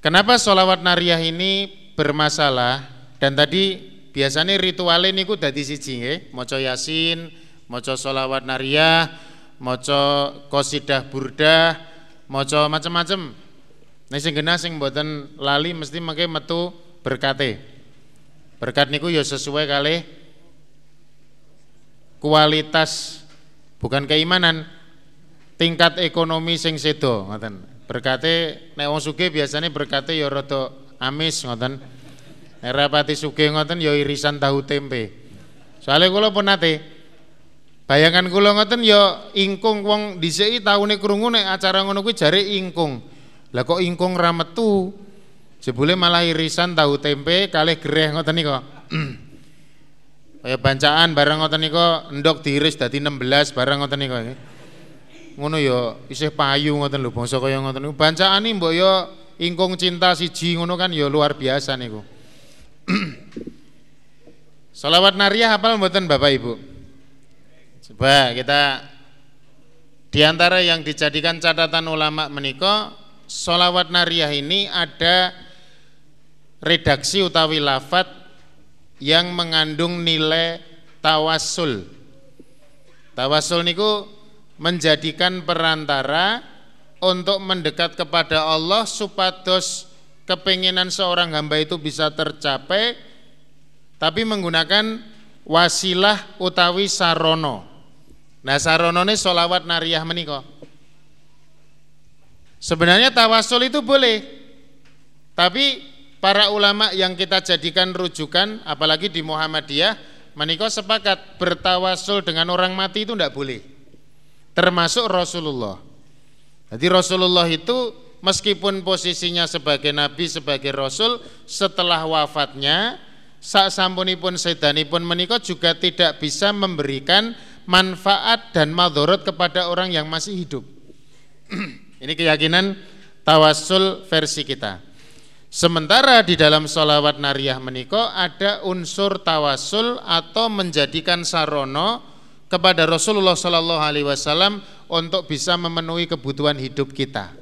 Kenapa sholawat nariyah ini bermasalah? Dan tadi biasanya ritual ini ku dadi siji nggih, maca yasin, maca sholawat nariyah, maca qasidah burdah, maca macam-macam. Nek sing genah sing mboten lali mesti mengke metu berkate. Berkat niku ya sesuai kali kualitas bukan keimanan. Tingkat ekonomi sing sedo ngoten. Berkate nek wong sugih biasane berkate ya rada amis ngoten. Nek rapati sugih ngoten ya irisan tahu tempe. Soalnya kula pun nate bayangan kula ngoten ya ingkung wong dhisiki taune krungu nek acara ngono kuwi jare ingkung lah kok ingkung ra metu jebule malah irisan tahu tempe kalih gereh ngoten nika Kaya bancaan barang ngoten nika ndok diiris dadi 16 barang ngoten nika. Ngono ya isih payu ngoten lho bangsa kaya ngoten niku. Bancaan mbok ya ingkung cinta siji ngono kan ya luar biasa niku. Salawat nariyah hafal mboten Bapak Ibu? Coba kita di antara yang dijadikan catatan ulama menika solawat nariyah ini ada redaksi utawi lafat yang mengandung nilai tawasul. Tawasul niku menjadikan perantara untuk mendekat kepada Allah supados kepinginan seorang hamba itu bisa tercapai tapi menggunakan wasilah utawi sarono. Nah sarono ini solawat nariyah meniko. Sebenarnya tawasul itu boleh, tapi para ulama yang kita jadikan rujukan apalagi di Muhammadiyah menikah sepakat bertawasul dengan orang mati itu tidak boleh. Termasuk Rasulullah. Jadi Rasulullah itu meskipun posisinya sebagai nabi sebagai rasul setelah wafatnya saat sampunipun sedanipun menikah juga tidak bisa memberikan manfaat dan madorot kepada orang yang masih hidup ini keyakinan tawasul versi kita. Sementara di dalam sholawat nariyah meniko ada unsur tawasul atau menjadikan sarono kepada Rasulullah Shallallahu Alaihi Wasallam untuk bisa memenuhi kebutuhan hidup kita.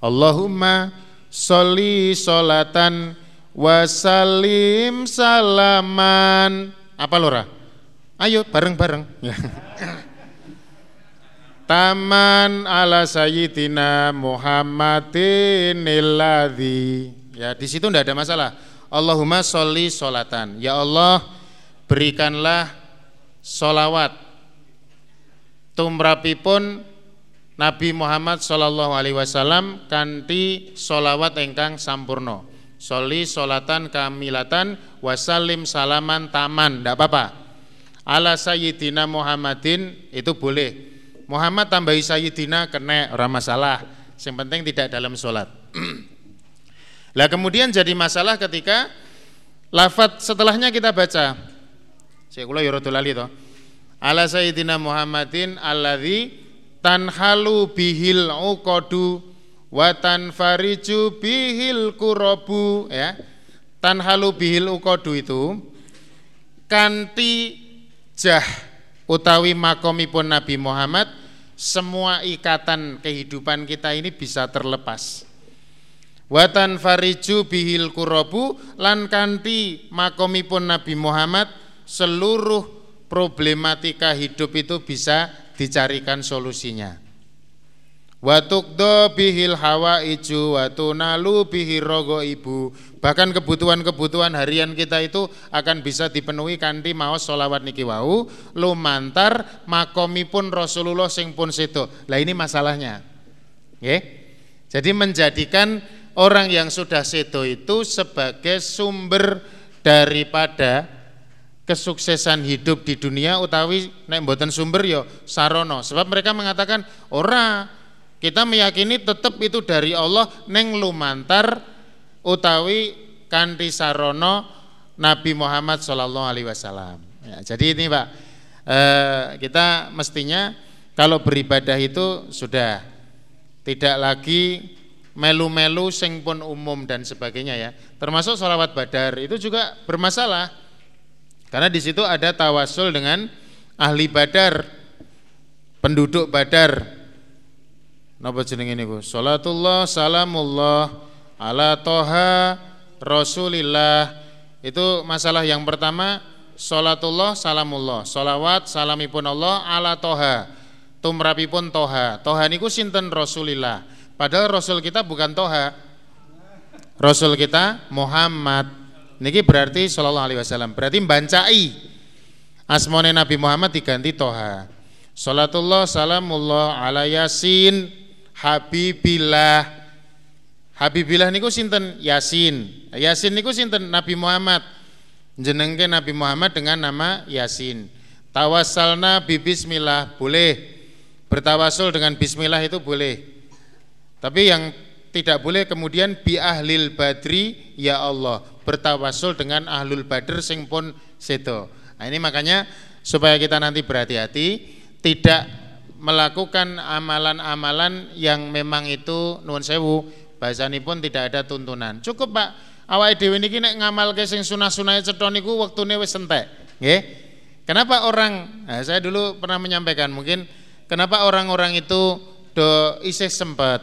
Allahumma soli solatan wasalim salaman. Apa lora ayo bareng-bareng Taman ala sayyidina Muhammadin illadhi. Ya, di situ tidak ada masalah. Allahumma sholli solatan. Ya Allah, berikanlah solawat tumrapipun Nabi Muhammad Shallallahu Alaihi Wasallam kanti solawat engkang sampurno. Soli solatan kamilatan wasalim salaman taman. Tidak apa-apa. Ala sayyidina Muhammadin itu boleh Muhammad tambahi Sayyidina kena orang masalah. Yang penting tidak dalam sholat. Lah kemudian jadi masalah ketika lafat setelahnya kita baca. Saya kula ya lali to. Ala Sayyidina Muhammadin alladzi tanhalu bihil uqadu wa tanfariju bihil kurabu ya. Tanhalu bihil uqadu itu kanti jah utawi makomipun Nabi Muhammad semua ikatan kehidupan kita ini bisa terlepas. Watan fariju bihil kurobu lan kanti makomipun Nabi Muhammad seluruh problematika hidup itu bisa dicarikan solusinya Watukdo bihil hawa iju watunalu bihil rogo ibu Bahkan kebutuhan-kebutuhan harian kita itu akan bisa dipenuhi kanthi maos solawat niki wau lumantar makomipun Rasulullah sing pun sedo. Lah ini masalahnya. Nggih. Jadi menjadikan orang yang sudah sedo itu sebagai sumber daripada kesuksesan hidup di dunia utawi nek mboten sumber yo ya sarono. Sebab mereka mengatakan ora kita meyakini tetap itu dari Allah neng lumantar utawi kanthi sarono Nabi Muhammad Shallallahu Alaihi Wasallam. Ya, jadi ini pak eh, kita mestinya kalau beribadah itu sudah tidak lagi melu-melu sing pun umum dan sebagainya ya. Termasuk sholawat badar itu juga bermasalah karena di situ ada tawasul dengan ahli badar, penduduk badar. Napa jenenge niku? Salatullah salamullah ala toha rasulillah. Itu masalah yang pertama Salatullah salamullah. Salawat salamipun Allah ala toha. Tumrapipun toha. Toha niku sinten rasulillah? Padahal rasul kita bukan toha. Rasul kita Muhammad. Niki berarti sallallahu alaihi wasallam. Berarti bancai Asmone Nabi Muhammad diganti toha. Salatullah salamullah ala yasin Habibillah Habibillah niku sinten Yasin. Yasin niku sinten Nabi Muhammad. Jenengke Nabi Muhammad dengan nama Yasin. Tawassalna bi bismillah boleh. Bertawasul dengan bismillah itu boleh. Tapi yang tidak boleh kemudian bi ahlil badri ya Allah bertawasul dengan ahlul badr sing pun sedo. Nah ini makanya supaya kita nanti berhati-hati tidak melakukan amalan-amalan yang memang itu nuwun sewu pun tidak ada tuntunan. Cukup Pak, awal dhewe niki nek ngamalke sing sunah-sunah cetha niku wektune wis entek. Nggih. Kenapa orang, nah saya dulu pernah menyampaikan mungkin kenapa orang-orang itu do isih sempat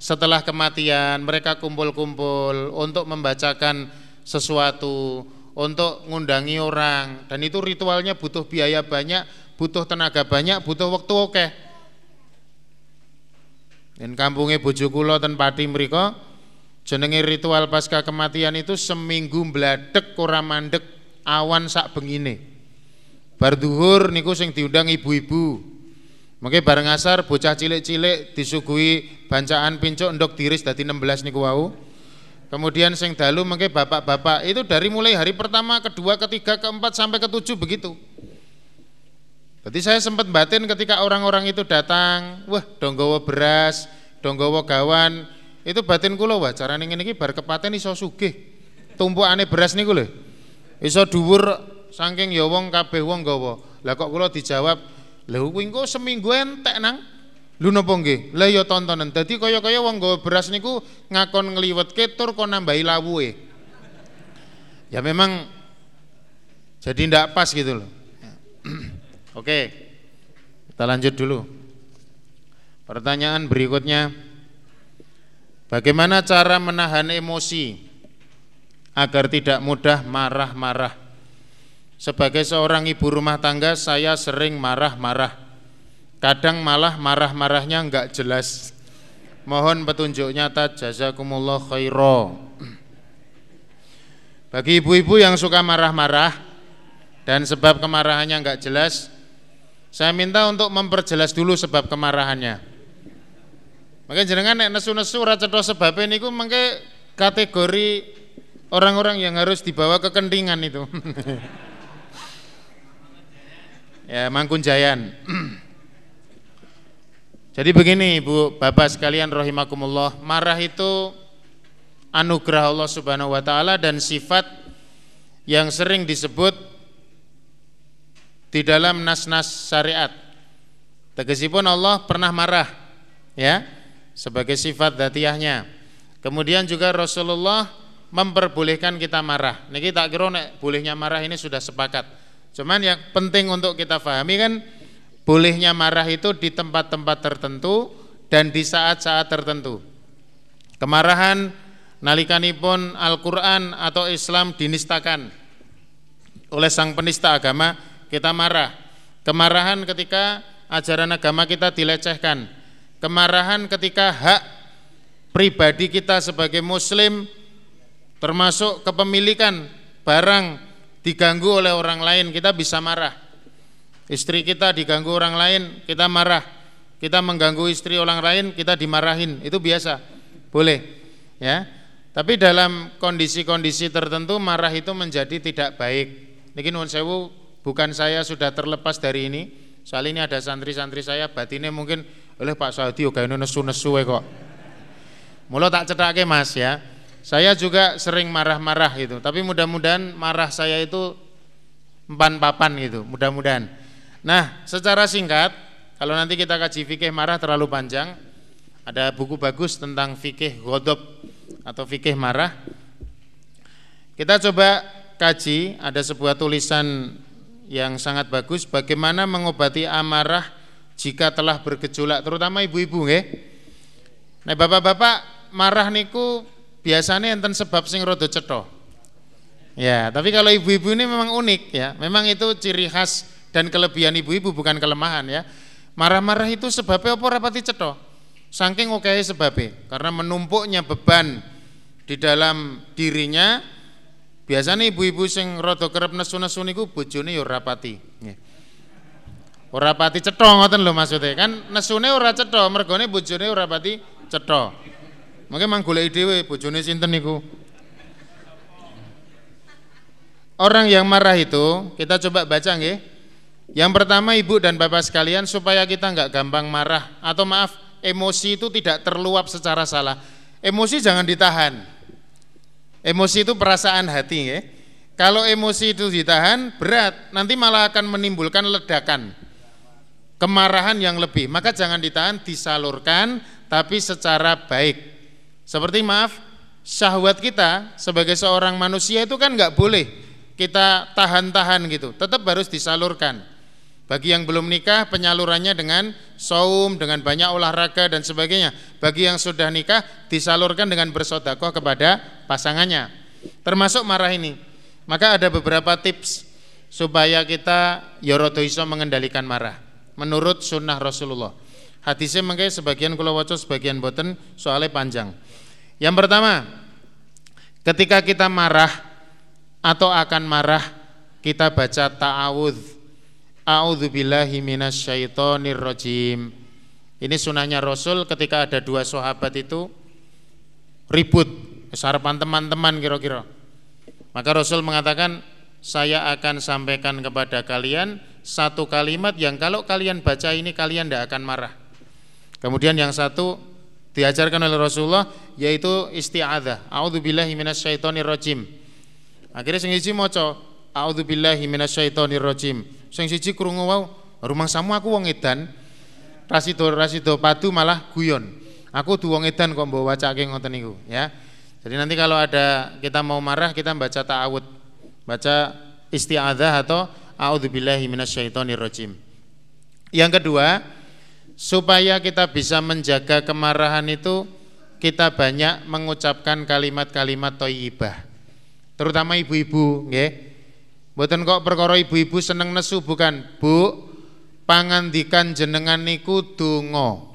setelah kematian mereka kumpul-kumpul untuk membacakan sesuatu, untuk ngundangi orang dan itu ritualnya butuh biaya banyak, butuh tenaga banyak, butuh waktu oke. Dan kampungnya bojo kula ten Pati mriku jenenge ritual pasca kematian itu seminggu mbladek ora mandek awan sak bengine. Bar duhur niku sing diundang ibu-ibu. Mungkin bareng asar bocah cilik-cilik disuguhi bancaan pincuk endok tiris dadi 16 niku wau. Kemudian sing dalu mungkin bapak-bapak itu dari mulai hari pertama, kedua, ketiga, keempat sampai ketujuh begitu. Jadi saya sempat batin ketika orang-orang itu datang, wah donggowo beras, donggowo gawan, itu batin kula wah carane ngene iki bar kepaten iso sugih. Tumpukane beras niku lho. Iso dhuwur saking ya wong kabeh wong gawa. Lah kok kula dijawab, "Lha kuwi engko seminggu entek nang." Lho napa nggih? Lah ya tontonan. Dadi kaya-kaya wong gawa beras niku ngakon ngliwetke tur kok nambahi lawuhe. Ya memang jadi ndak pas gitu loh. Oke, kita lanjut dulu. Pertanyaan berikutnya, Bagaimana cara menahan emosi agar tidak mudah marah-marah? Sebagai seorang ibu rumah tangga, saya sering marah-marah. Kadang malah marah-marahnya enggak jelas. Mohon petunjuknya nyata jazakumullah khaira. Bagi ibu-ibu yang suka marah-marah dan sebab kemarahannya enggak jelas, saya minta untuk memperjelas dulu sebab kemarahannya. Maka jenengan nek nesu-nesu ora cetha sebabe niku mengke kategori orang-orang yang harus dibawa ke kentingan itu. ya, Mangkun Jayan. Jadi begini Bu, Bapak sekalian rahimakumullah, marah itu anugerah Allah Subhanahu wa taala dan sifat yang sering disebut di dalam nas-nas syariat. Tegasipun Allah pernah marah, ya sebagai sifat datiahnya. Kemudian juga Rasulullah memperbolehkan kita marah. Niki tak kira nek bolehnya marah ini sudah sepakat. Cuman yang penting untuk kita pahami kan bolehnya marah itu di tempat-tempat tertentu dan di saat-saat tertentu. Kemarahan nalikanipun Al-Qur'an atau Islam dinistakan oleh sang penista agama, kita marah. Kemarahan ketika ajaran agama kita dilecehkan. Kemarahan ketika hak pribadi kita sebagai muslim termasuk kepemilikan barang diganggu oleh orang lain kita bisa marah. Istri kita diganggu orang lain kita marah. Kita mengganggu istri orang lain kita dimarahin. Itu biasa. Boleh ya. Tapi dalam kondisi-kondisi tertentu marah itu menjadi tidak baik. Ini nun sewu bukan saya sudah terlepas dari ini soal ini ada santri-santri saya batinnya mungkin oleh Pak Saudi oke ini nesu-nesu kok. Mula tak cetake Mas ya. Saya juga sering marah-marah gitu, tapi mudah-mudahan marah saya itu empan papan gitu, mudah-mudahan. Nah, secara singkat, kalau nanti kita kaji fikih marah terlalu panjang, ada buku bagus tentang fikih godop atau fikih marah. Kita coba kaji, ada sebuah tulisan yang sangat bagus bagaimana mengobati amarah jika telah bergejolak terutama ibu-ibu nggih. Nah, bapak-bapak marah niku biasanya enten sebab sing rada cetha. Ya, tapi kalau ibu-ibu ini memang unik ya. Memang itu ciri khas dan kelebihan ibu-ibu bukan kelemahan ya. Marah-marah itu sebabnya apa rapati cetha? Saking oke sebabnya karena menumpuknya beban di dalam dirinya biasanya ibu-ibu sing rada kerep nesu-nesu niku bojone ya rapati. Ya. Ora pati cetha ngoten lho maksudnya. Kan nesune ora cetha, mergone bojone ora pati cetha. Mengke mang goleki dhewe bojone sinten niku. Orang yang marah itu kita coba baca nggih. Yang pertama ibu dan bapak sekalian supaya kita nggak gampang marah atau maaf emosi itu tidak terluap secara salah. Emosi jangan ditahan. Emosi itu perasaan hati ya. Kalau emosi itu ditahan berat nanti malah akan menimbulkan ledakan kemarahan yang lebih, maka jangan ditahan, disalurkan tapi secara baik. Seperti maaf, syahwat kita sebagai seorang manusia itu kan nggak boleh kita tahan-tahan gitu, tetap harus disalurkan. Bagi yang belum nikah, penyalurannya dengan saum, dengan banyak olahraga dan sebagainya. Bagi yang sudah nikah, disalurkan dengan bersodakoh kepada pasangannya. Termasuk marah ini. Maka ada beberapa tips supaya kita yorodo iso mengendalikan marah menurut sunnah Rasulullah. Hadisnya mengkai sebagian kula waca sebagian boten soalnya panjang. Yang pertama, ketika kita marah atau akan marah, kita baca ta'awudz. A'udzubillahi minasyaitonir rajim. Ini sunahnya Rasul ketika ada dua sahabat itu ribut, sarapan teman-teman kira-kira. Maka Rasul mengatakan, saya akan sampaikan kepada kalian satu kalimat yang kalau kalian baca ini kalian tidak akan marah. Kemudian yang satu diajarkan oleh Rasulullah yaitu isti'adzah. A'udzubillahi minasyaitonirrajim. Akhirnya sing siji maca a'udzubillahi minasyaitonirrajim. Sing siji krungu wau rumah samu aku wong edan. Rasido rasido padu malah guyon. Aku du wong edan kok mbok wacake ngoten niku ya. Jadi nanti kalau ada kita mau marah kita baca ta'awud. Baca isti'adzah atau A'udzubillahi minasyaitonirrajim. Yang kedua, supaya kita bisa menjaga kemarahan itu kita banyak mengucapkan kalimat-kalimat thayyibah. Terutama ibu-ibu, nggih. Mboten kok perkara ibu-ibu seneng nesu bukan, Bu. Pangandikan jenengan niku donga.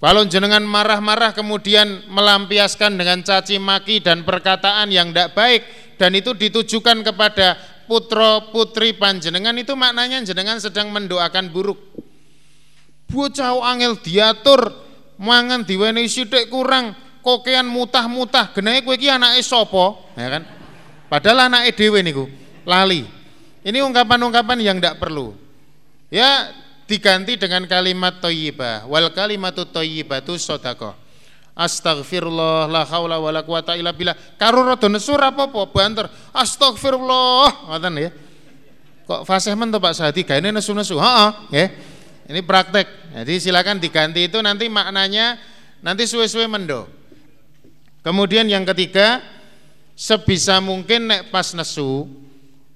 Kalau jenengan marah-marah kemudian melampiaskan dengan caci maki dan perkataan yang tidak baik dan itu ditujukan kepada putra putri panjenengan itu maknanya jenengan sedang mendoakan buruk. Bocah angel diatur mangan diwenehi sithik kurang kokean mutah-mutah genehe kowe iki anake sapa ya kan padahal anake dhewe niku lali ini ungkapan-ungkapan yang tidak perlu ya diganti dengan kalimat thayyibah wal kalimatu thayyibatu sedekah Astagfirullah la haula wala quwata illa billah. Karo rada nesu ora apa-apa, banter. Astagfirullah. Ngoten ya. Kok fasih men to Pak Sahadi gaene nesu-nesu. Heeh, nggih. Ini praktek. Jadi silakan diganti itu nanti maknanya nanti suwe-suwe mendo. Kemudian yang ketiga, sebisa mungkin nek pas nesu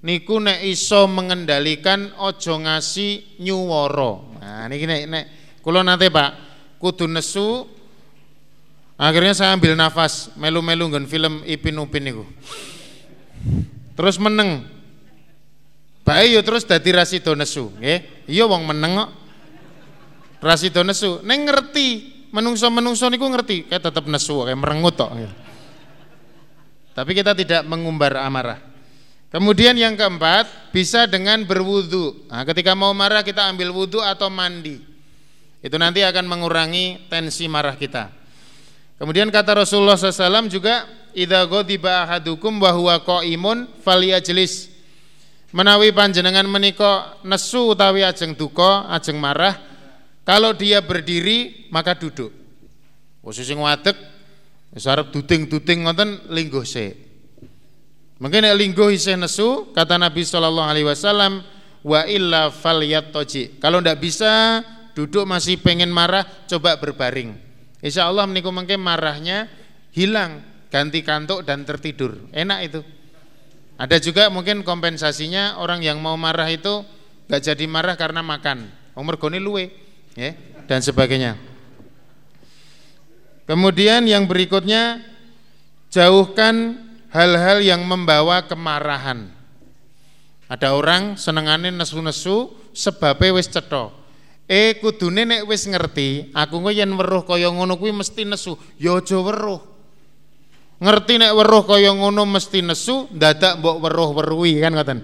niku nek iso mengendalikan ojo ngasih nyuworo. Nah niki nek nek kula nate Pak, kudu nesu akhirnya saya ambil nafas melu-melu nggon film Ipin Upin niku. Terus meneng. Bae yo terus dadi rasido nesu, nggih. Iya wong meneng kok. Rasido nesu, neng ngerti, menungso-menungso niku ngerti, kayak tetap nesu, kayak merengut tok. Tapi kita tidak mengumbar amarah. Kemudian yang keempat, bisa dengan berwudu. Nah, ketika mau marah kita ambil wudu atau mandi. Itu nanti akan mengurangi tensi marah kita. Kemudian kata Rasulullah SAW juga, Idza ghadiba ahadukum wa huwa qa'imun falyajlis. Menawi panjenengan menika nesu utawi ajeng duka, ajeng marah, kalau dia berdiri maka duduk. Posisi ngadeg wis arep duding-duding ngoten lingguh se. Mungkin nek lingguh isih nesu, kata Nabi sallallahu alaihi wasallam, wa illa falyattaji. Kalau ndak bisa duduk masih pengen marah, coba berbaring. Insya Allah meniku mungkin marahnya hilang, ganti kantuk dan tertidur. Enak itu. Ada juga mungkin kompensasinya orang yang mau marah itu gak jadi marah karena makan. Umur goni luwe ya, dan sebagainya. Kemudian yang berikutnya jauhkan hal-hal yang membawa kemarahan. Ada orang senengane nesu-nesu sebabnya wis cetha. Eh kudune nek wis ngerti, aku engko yen weruh kaya ngono kuwi mesti nesu, ya aja weruh. Ngerti nek weruh kaya ngono mesti nesu, dadak mbok weruh-weruhi kan ngoten.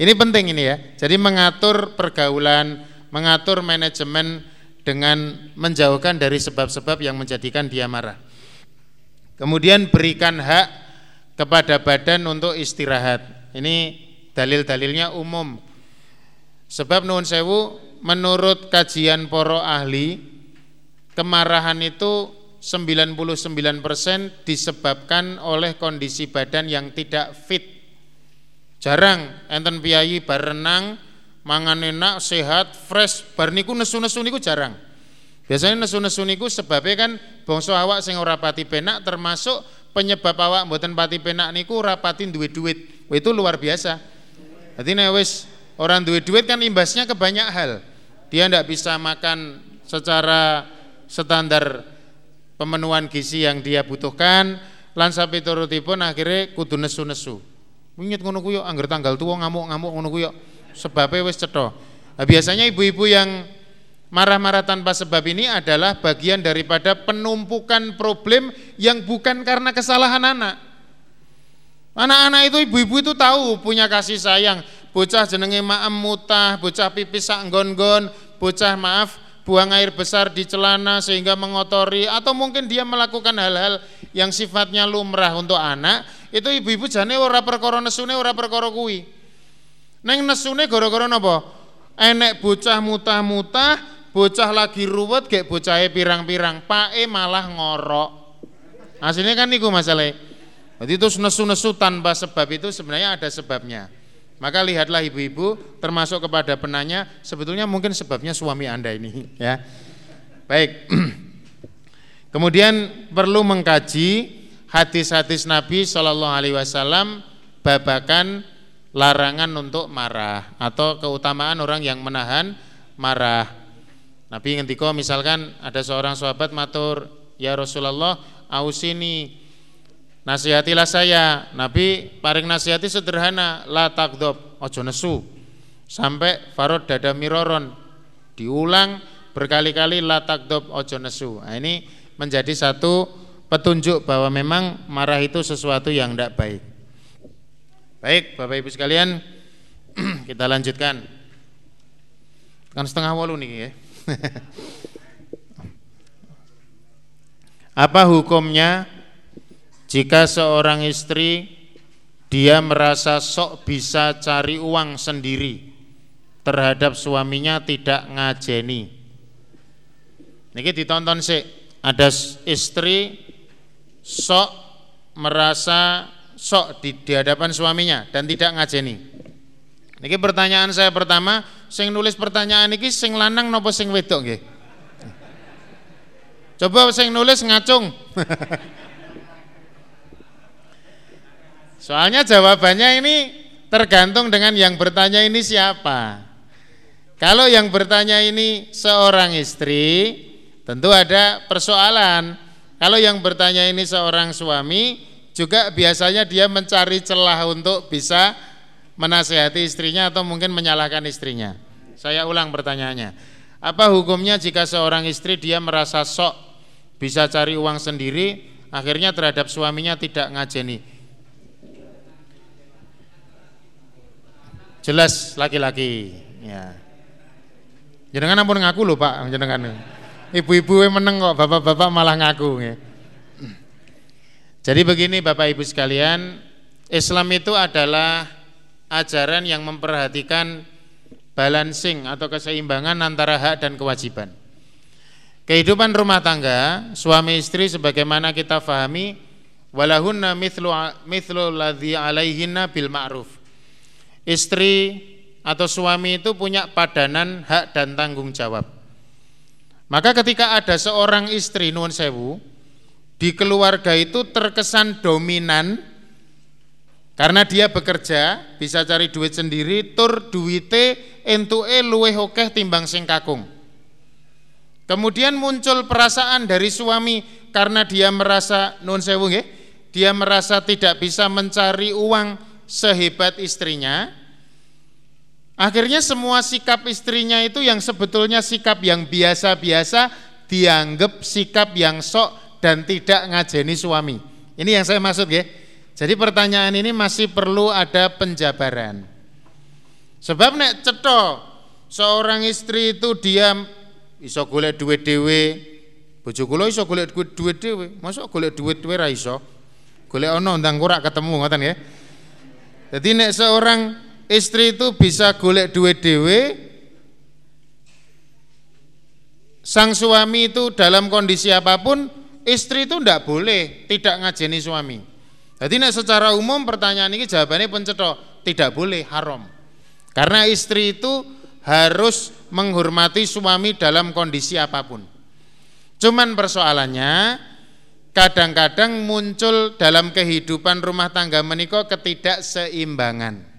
Ini penting ini ya. Jadi mengatur pergaulan, mengatur manajemen dengan menjauhkan dari sebab-sebab yang menjadikan dia marah. Kemudian berikan hak kepada badan untuk istirahat. Ini dalil-dalilnya umum. Sebab nuhun sewu menurut kajian poro ahli kemarahan itu 99% disebabkan oleh kondisi badan yang tidak fit. Jarang enten piyayi berenang mangan enak, sehat, fresh, bar niku nesu-nesu niku jarang. Biasanya nesu-nesu niku sebabnya kan bangsa awak sing ora pati penak termasuk penyebab awak mboten pati penak niku ora pati duwe duit. Wah, itu luar biasa. Jadi wis orang duwe duit kan imbasnya ke banyak hal. Dia ndak bisa makan secara standar pemenuhan gizi yang dia butuhkan lan sampai turutipun akhirnya kudu nesu-nesu. Winyet ngono ku angger tanggal tuwa ngamuk-ngamuk ngono ku yo sebabnya wis cetha. Nah, biasanya ibu-ibu yang marah-marah tanpa sebab ini adalah bagian daripada penumpukan problem yang bukan karena kesalahan anak. Anak-anak itu ibu-ibu itu tahu punya kasih sayang. Bocah jenenge maem mutah, bocah pipis sak nggon-nggon, bocah maaf buang air besar di celana sehingga mengotori atau mungkin dia melakukan hal-hal yang sifatnya lumrah untuk anak, itu ibu-ibu jane ora perkara nesune ora perkara kuwi. Neng nesune gara-gara napa? Enek bocah mutah-mutah, bocah lagi ruwet kayak bocahe pirang-pirang, pake malah ngorok. Hasilnya kan niku masalah. Jadi itu nesu-nesu tanpa sebab itu sebenarnya ada sebabnya. Maka lihatlah ibu-ibu termasuk kepada penanya sebetulnya mungkin sebabnya suami Anda ini ya. Baik. Kemudian perlu mengkaji hadis-hadis Nabi Shallallahu alaihi wasallam babakan larangan untuk marah atau keutamaan orang yang menahan marah. Nabi ngendika misalkan ada seorang sahabat matur, ya Rasulullah ausini. Nasihatilah saya. Nabi paring nasihati sederhana. La takdob ojo nesu. Sampai farod dada miroron. Diulang berkali-kali la takdob ojo nesu. Nah, ini menjadi satu petunjuk bahwa memang marah itu sesuatu yang tidak baik. Baik Bapak Ibu sekalian kita lanjutkan. Kan setengah walu nih ya Apa hukumnya jika seorang istri dia merasa sok bisa cari uang sendiri terhadap suaminya tidak ngajeni. Niki ditonton sih, ada istri sok merasa sok di, di hadapan suaminya dan tidak ngajeni. Niki pertanyaan saya pertama, sing nulis pertanyaan niki sing lanang nopo sing wedok nggih? Coba sing nulis ngacung. Soalnya jawabannya ini tergantung dengan yang bertanya ini siapa. Kalau yang bertanya ini seorang istri, tentu ada persoalan. Kalau yang bertanya ini seorang suami, juga biasanya dia mencari celah untuk bisa menasehati istrinya atau mungkin menyalahkan istrinya. Saya ulang pertanyaannya. Apa hukumnya jika seorang istri dia merasa sok bisa cari uang sendiri, akhirnya terhadap suaminya tidak ngajeni. Jelas laki-laki, ya. Jenengan ampun ngaku lho Pak, jenengan. Ibu-ibu meneng kok, bapak-bapak malah ngaku. Ya. Jadi begini Bapak Ibu sekalian, Islam itu adalah ajaran yang memperhatikan balancing atau keseimbangan antara hak dan kewajiban. Kehidupan rumah tangga suami istri sebagaimana kita fahami walahunna mithlu mithlu ladzi alaihinna bil ma'ruf. Istri atau suami itu punya padanan hak dan tanggung jawab. Maka ketika ada seorang istri nuwun sewu di keluarga itu terkesan dominan karena dia bekerja bisa cari duit sendiri tur duwite entuke luweh akeh timbang sing kakung. Kemudian muncul perasaan dari suami karena dia merasa non sewu nggih, dia merasa tidak bisa mencari uang sehebat istrinya. Akhirnya semua sikap istrinya itu yang sebetulnya sikap yang biasa-biasa dianggap sikap yang sok dan tidak ngajeni suami. Ini yang saya maksud ya. Jadi pertanyaan ini masih perlu ada penjabaran. Sebab nek cetok seorang istri itu dia iso golek duit dhewe. Bojo kula iso golek duit dhewe. Mosok golek duit dhewe ra iso. Golek ana ndang ora ketemu ngoten ya. Jadi nek seorang istri itu bisa golek duit dhewe, sang suami itu dalam kondisi apa pun, istri itu tidak boleh tidak ngajeni suami. Jadi nek secara umum pertanyaan ini jawabannya pencetok, tidak boleh haram. Karena istri itu harus menghormati suami dalam kondisi apa pun. Cuman persoalannya kadang-kadang muncul dalam kehidupan rumah tangga meniko ketidakseimbangan.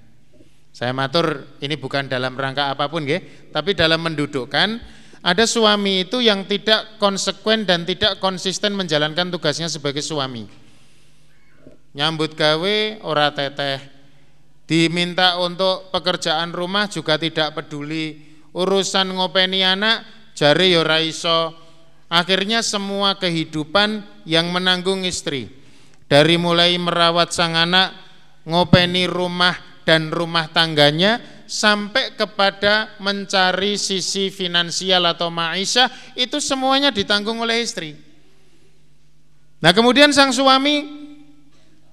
Saya matur ini bukan dalam rangka apa pun ya, tapi dalam mendudukkan ada suami itu yang tidak konsekuen dan tidak konsisten menjalankan tugasnya sebagai suami. Nyambut gawe ora teteh, diminta untuk pekerjaan rumah juga tidak peduli. Urusan ngopeni anak jari ya raiso akhirnya semua kehidupan yang menanggung istri. Dari mulai merawat sang anak ngopeni rumah dan rumah tangganya sampai kepada mencari sisi finansial atau maisha itu semuanya ditanggung oleh istri. Nah kemudian sang suami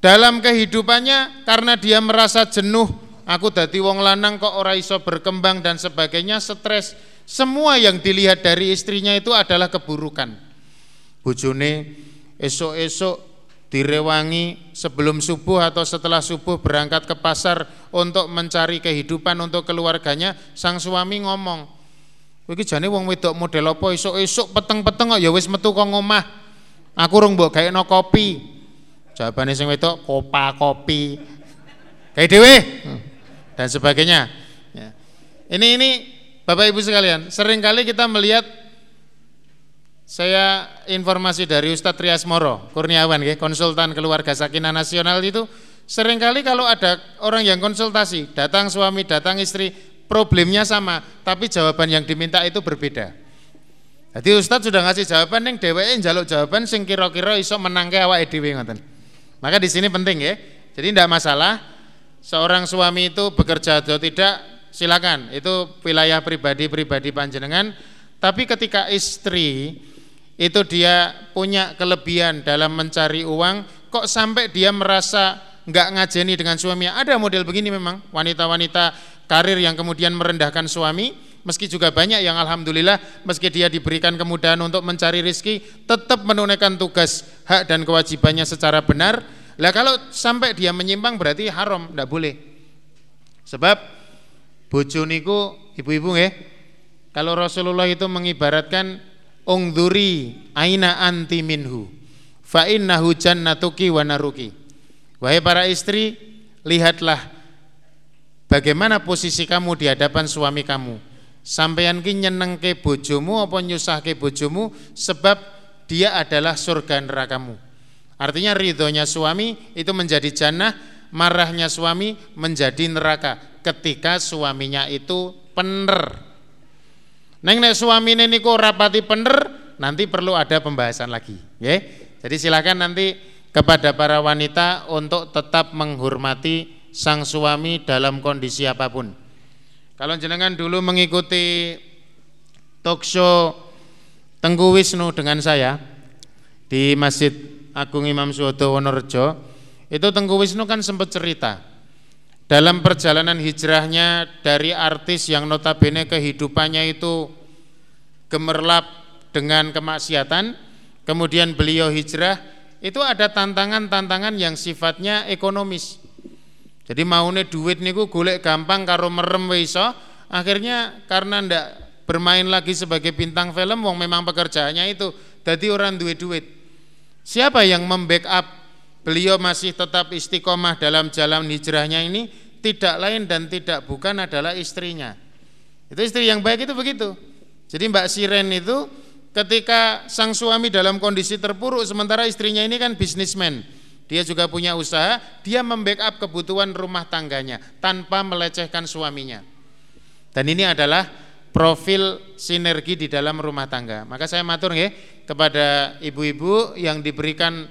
dalam kehidupannya karena dia merasa jenuh, aku dadi wong lanang kok ora iso berkembang dan sebagainya, stres. Semua yang dilihat dari istrinya itu adalah keburukan. Bojone esok-esok direwangi sebelum subuh atau setelah subuh berangkat ke pasar untuk mencari kehidupan untuk keluarganya, sang suami ngomong, "Iki jane wong wedok model apa esok-esok peteng-peteng kok ya wis metu kok ngomah. Aku rung mbok gaekno kopi." Jawabannya sing wedok kopa kopi. Kayak dewe dan sebagainya. Ini ini Bapak Ibu sekalian, sering kali kita melihat saya informasi dari Ustadz Trias Moro Kurniawan ya, konsultan keluarga sakinah nasional itu sering kali kalau ada orang yang konsultasi, datang suami, datang istri, problemnya sama, tapi jawaban yang diminta itu berbeda. Jadi Ustadz sudah ngasih jawaban yang DWE jaluk jawaban sing kira-kira iso menangke awak dhewe ngoten. Maka di sini penting ya. Jadi tidak masalah seorang suami itu bekerja atau tidak silakan itu wilayah pribadi-pribadi panjenengan tapi ketika istri itu dia punya kelebihan dalam mencari uang, kok sampai dia merasa nggak ngajeni dengan suaminya. Ada model begini memang, wanita-wanita karir yang kemudian merendahkan suami, meski juga banyak yang alhamdulillah meski dia diberikan kemudahan untuk mencari rizki, tetap menunaikan tugas hak dan kewajibannya secara benar. Lah kalau sampai dia menyimpang berarti haram, tidak boleh. Sebab bojo niku ibu-ibu nggih, kalau Rasulullah itu mengibaratkan ungduri aina anti minhu fa innahu jannatuki wa naruki wahai para istri lihatlah bagaimana posisi kamu di hadapan suami kamu sampeyan ki nyenengke bojomu apa nyusahke bojomu sebab dia adalah surga nerakamu artinya ridhonya suami itu menjadi jannah marahnya suami menjadi neraka ketika suaminya itu pener Neng nek suamine niku rapati pener, nanti perlu ada pembahasan lagi, ya. Jadi silakan nanti kepada para wanita untuk tetap menghormati sang suami dalam kondisi apa pun. Kalau jenengan dulu mengikuti talk show Tengku Wisnu dengan saya di Masjid Agung Imam Suwodo Wonorejo, itu Tengku Wisnu kan sempat cerita dalam perjalanan hijrahnya dari artis yang notabene kehidupannya itu gemerlap dengan kemaksiatan, kemudian beliau hijrah, itu ada tantangan-tantangan yang sifatnya ekonomis. Jadi maunya duit niku golek gampang karo merem iso, akhirnya karena ndak bermain lagi sebagai bintang film wong memang pekerjaannya itu jadi orang duit duit. Siapa yang membackup beliau masih tetap istiqomah dalam jalan hijrahnya ini tidak lain dan tidak bukan adalah istrinya. Itu istri yang baik itu begitu. Jadi Mbak Siren itu ketika sang suami dalam kondisi terpuruk sementara istrinya ini kan bisnismen. Dia juga punya usaha, dia membackup kebutuhan rumah tangganya tanpa melecehkan suaminya. Dan ini adalah profil sinergi di dalam rumah tangga. Maka saya matur nggih kepada ibu-ibu yang diberikan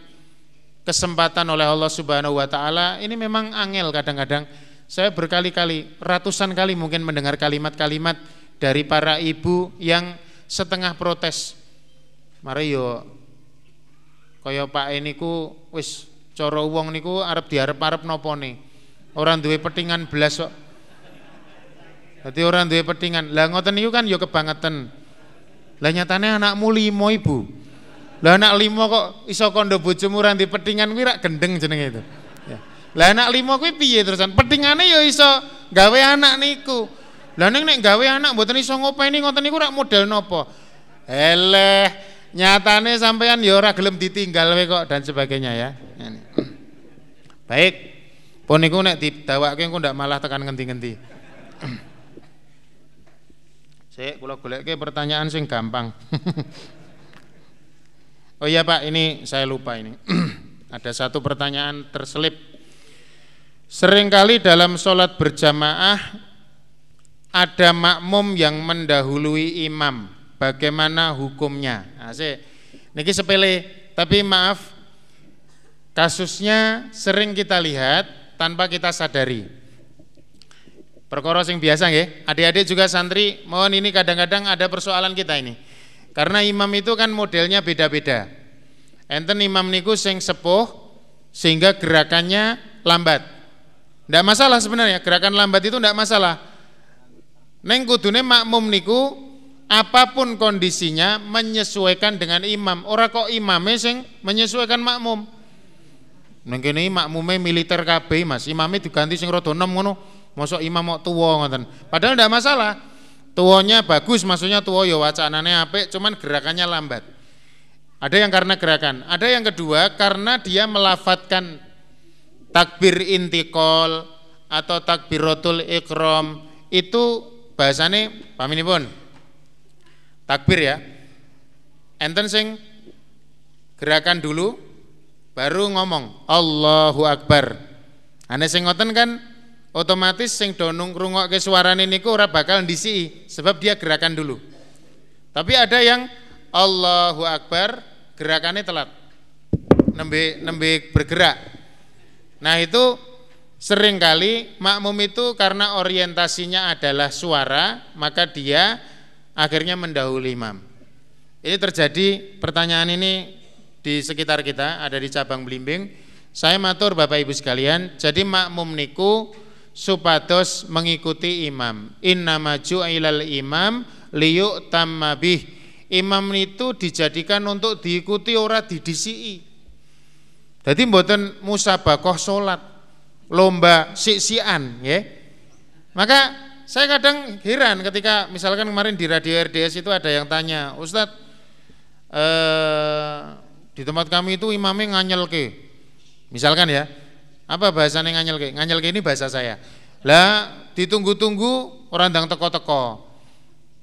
kesempatan oleh Allah Subhanahu wa taala ini memang angel kadang-kadang saya berkali-kali ratusan kali mungkin mendengar kalimat-kalimat dari para ibu yang setengah protes mari yo kaya Pak niku wis cara wong niku arep diarep-arep napa nih orang duwe petingan belas kok Dadi orang duwe petingan. Lah ngoten niku kan yo kebangetan. Lah nyatane anakmu limo ibu. Lah anak limo kok iso kondo bojomu ora ndek petingan kuwi rak gendeng jenenge itu. Ya. Lah anak limo kuwi piye terusan? Petingane ya iso gawe anak niku. Lah ning nek gawe anak mboten iso ngopeni ngoten niku rak model napa? Eleh, nyatane sampean ya ora gelem ditinggal we kok dan sebagainya ya. Baik. Pun niku nek didawake engko ndak malah tekan ngendi-ngendi. Sik kula goleke pertanyaan sing gampang. Oh iya Pak, ini saya lupa ini. Ada satu pertanyaan terselip. Seringkali dalam sholat berjamaah ada makmum yang mendahului imam. Bagaimana hukumnya? Nah, ini sepele, tapi maaf, kasusnya sering kita lihat tanpa kita sadari. Perkara sing biasa nggih. Adik-adik juga santri, mohon ini kadang-kadang ada persoalan kita ini karena imam itu kan modelnya beda-beda. Enten imam niku sing sepuh sehingga gerakannya lambat. Tidak masalah sebenarnya, gerakan lambat itu tidak masalah. Neng kudune makmum niku apa pun kondisinya menyesuaikan dengan imam. Ora kok imamnya sing menyesuaikan makmum. Neng kene makmume militer KB Mas, imamnya diganti sing rada enom ngono. Mosok imam mau tua ngoten. Padahal tidak masalah. Tuanya bagus, maksudnya tua ya wacanane apik, cuman gerakannya lambat. Ada yang karena gerakan, ada yang kedua karena dia melafatkan takbir intikol atau takbiratul ikram itu bahasane pun takbir ya enten sing gerakan dulu baru ngomong Allahu Akbar. Ane sing ngoten kan otomatis sing do ngrungokke suarane niku ora bakal ndisi sebab dia gerakan dulu. Tapi ada yang Allahu Akbar gerakannya telat. Nembe nembe bergerak. Nah, itu sering kali makmum itu karena orientasinya adalah suara, maka dia akhirnya mendahului imam. Ini terjadi pertanyaan ini di sekitar kita, ada di cabang Blimbing. Saya matur Bapak Ibu sekalian, jadi makmum niku supados mengikuti imam. Inna maju ilal imam liyuk tamabih. Imam itu dijadikan untuk diikuti ora didisi. Jadi mboten musabakoh salat, lomba siksian, ya. Maka saya kadang heran ketika misalkan kemarin di radio RDS itu ada yang tanya, Ustadz, eh, di tempat kami itu imamnya nganyel ke, misalkan ya, apa bahasanya nganyel ke? Nganyel ke ini bahasa saya. Lah ditunggu-tunggu orang dang teko-teko.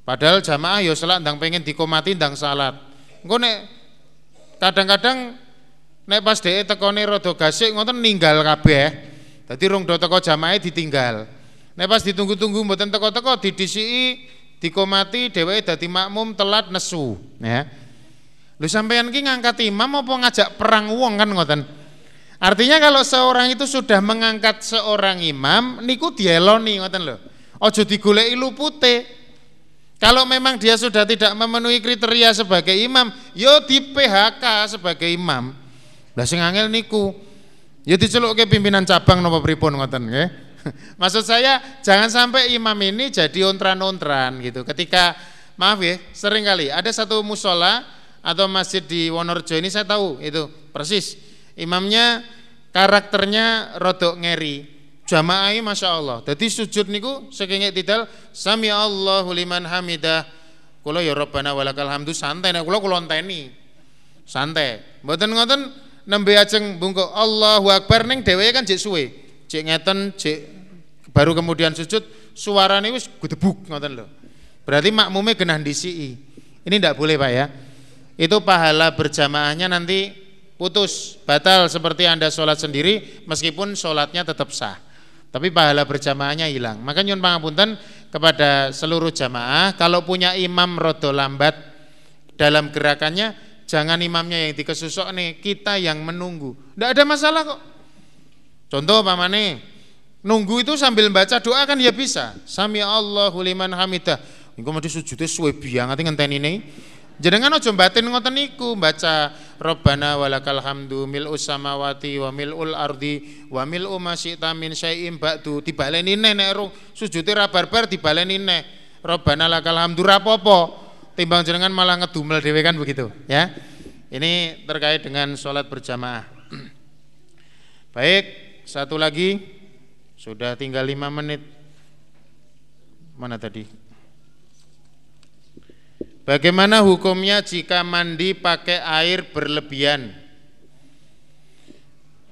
Padahal jamaah ya salat ndang pengen dikomati ndang salat. Engko nek kadang-kadang nek pas dhek tekone rada gasik ngoten ninggal kabeh. Dadi rong do teko jamaah ditinggal. Nek pas ditunggu-tunggu mboten teko-teko didisiki dikomati dheweke dadi makmum telat nesu, ya. Lu sampean ki ngangkat imam apa ngajak perang wong kan ngoten. Artinya kalau seorang itu sudah mengangkat seorang imam niku dieloni ngoten lho. Aja digoleki lupute. Kalau memang dia sudah tidak memenuhi kriteria sebagai imam, yo di PHK sebagai imam. Lah sing angel niku. Yo dicelukke pimpinan cabang napa pripun ngoten nggih. Maksud saya jangan sampai imam ini jadi ontran-ontran gitu. Ketika maaf ya, sering kali ada satu musola atau masjid di Wonorejo ini saya tahu itu persis. Imamnya karakternya rodok ngeri. Jamaah Masya Allah. Jadi sujud niku sekengek tidal sami Allahu liman hamidah. Kula ya Rabbana walakal hamdu. Santai nek kula kula enteni santai. Mboten ngoten nembe ajeng bungkuk Allahu akbar. Ning dheweke kan jek suwe. Jek ngeten jek baru kemudian sujud suarane wis gedebuk ngoten lho. Berarti makmume genah ndisiki. Ini ndak boleh Pak ya itu pahala berjamaahnya nanti putus batal seperti anda sholat sendiri meskipun sholatnya tetap sah tapi pahala berjamaahnya hilang. Maka nyun pangapunten kepada seluruh jamaah kalau punya imam rodo lambat dalam gerakannya jangan imamnya yang dikesusuk nih, kita yang menunggu. Tidak ada masalah kok. Contoh pamane nunggu itu sambil baca doa kan ya bisa. Sami Allahu liman hamidah. Engko mesti sujude suwe biang ngenteni ini. Jenengan aja batin ngoten niku baca Rabbana walakal hamdu mil'us samawati wa mil'ul ardi wa mil'u ma syi'ta min syai'in ba'du dibaleni nek rung sujute ra barbar dibaleni nek Rabbana lakal hamdu ra apa timbang jenengan malah ngedumel dhewe kan begitu ya. Ini terkait dengan sholat berjamaah. Baik, satu lagi sudah tinggal lima menit. Mana tadi? Bagaimana hukumnya jika mandi pakai air berlebihan?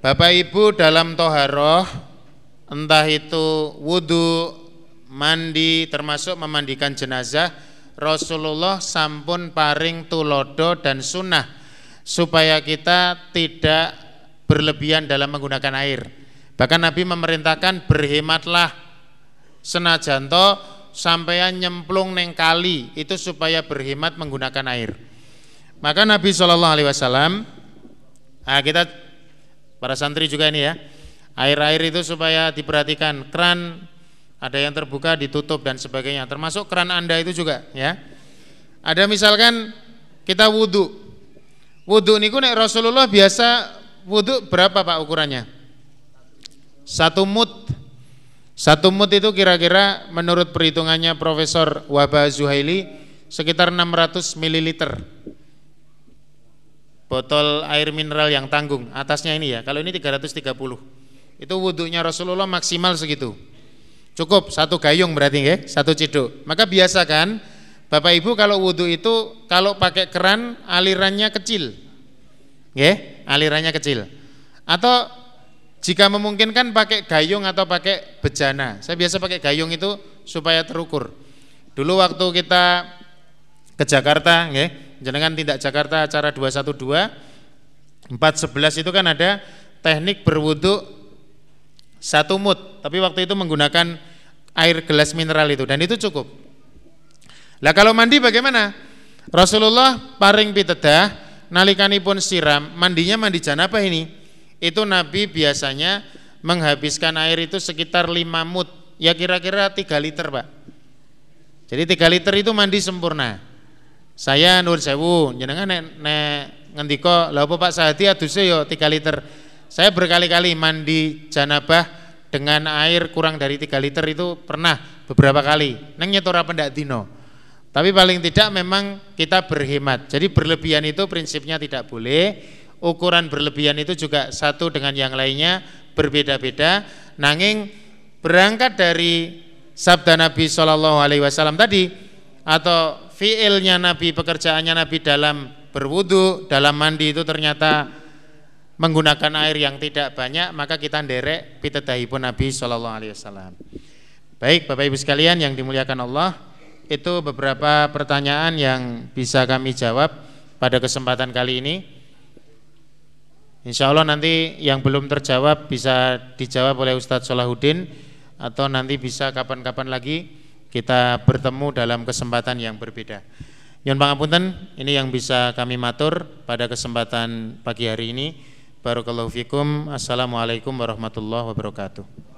Bapak Ibu dalam toharoh, entah itu wudhu, mandi, termasuk memandikan jenazah, Rasulullah sampun paring tulodo dan sunnah supaya kita tidak berlebihan dalam menggunakan air. Bahkan Nabi memerintahkan berhematlah senajanto sampean nyemplung neng kali itu supaya berhemat menggunakan air. Maka Nabi Shallallahu Alaihi Wasallam, nah kita para santri juga ini ya, air-air itu supaya diperhatikan keran ada yang terbuka ditutup dan sebagainya, termasuk keran anda itu juga ya. Ada misalkan kita wudhu, wudhu niku nek Rasulullah biasa wudhu berapa pak ukurannya? Satu mut satu mut itu kira-kira menurut perhitungannya Profesor Waba Zuhaili sekitar 600 ml. Botol air mineral yang tanggung, atasnya ini ya. Kalau ini 330. Itu wudhunya Rasulullah maksimal segitu. Cukup satu gayung berarti ya, satu ciduk. Maka biasa kan Bapak Ibu kalau wudhu itu kalau pakai keran alirannya kecil. Ya, alirannya kecil. Atau jika memungkinkan pakai gayung atau pakai bejana. Saya biasa pakai gayung itu supaya terukur. Dulu waktu kita ke Jakarta, nggih, jenengan tindak Jakarta acara 212 411 itu kan ada teknik berwudu satu mut, tapi waktu itu menggunakan air gelas mineral itu dan itu cukup. Lah kalau mandi bagaimana? Rasulullah paring pitedah nalikanipun siram, mandinya mandi janabah ini. Itu Nabi biasanya menghabiskan air itu sekitar 5 mut, ya kira-kira 3 liter, Pak. Jadi 3 liter itu mandi sempurna. Saya nur sewu, jenengan nek, nek ngendika, lha apa Pak Sahadi aduse yo 3 liter. Saya berkali-kali mandi janabah dengan air kurang dari 3 liter itu pernah beberapa kali. Neng nyetora pendak dino. Tapi paling tidak memang kita berhemat. Jadi berlebihan itu prinsipnya tidak boleh. Ukuran berlebihan itu juga satu dengan yang lainnya berbeda-beda. Nanging berangkat dari sabda Nabi Shallallahu Alaihi Wasallam tadi atau fiilnya Nabi pekerjaannya Nabi dalam berwudu dalam mandi itu ternyata menggunakan air yang tidak banyak maka kita nderek pun Nabi Shallallahu Alaihi Wasallam. Baik Bapak Ibu sekalian yang dimuliakan Allah itu beberapa pertanyaan yang bisa kami jawab pada kesempatan kali ini. Insya Allah nanti yang belum terjawab bisa dijawab oleh Ustadz Solahuddin atau nanti bisa kapan-kapan lagi kita bertemu dalam kesempatan yang berbeda. Yon pangapunten, ini yang bisa kami matur pada kesempatan pagi hari ini. Barakallahu fikum. Assalamualaikum warahmatullahi wabarakatuh.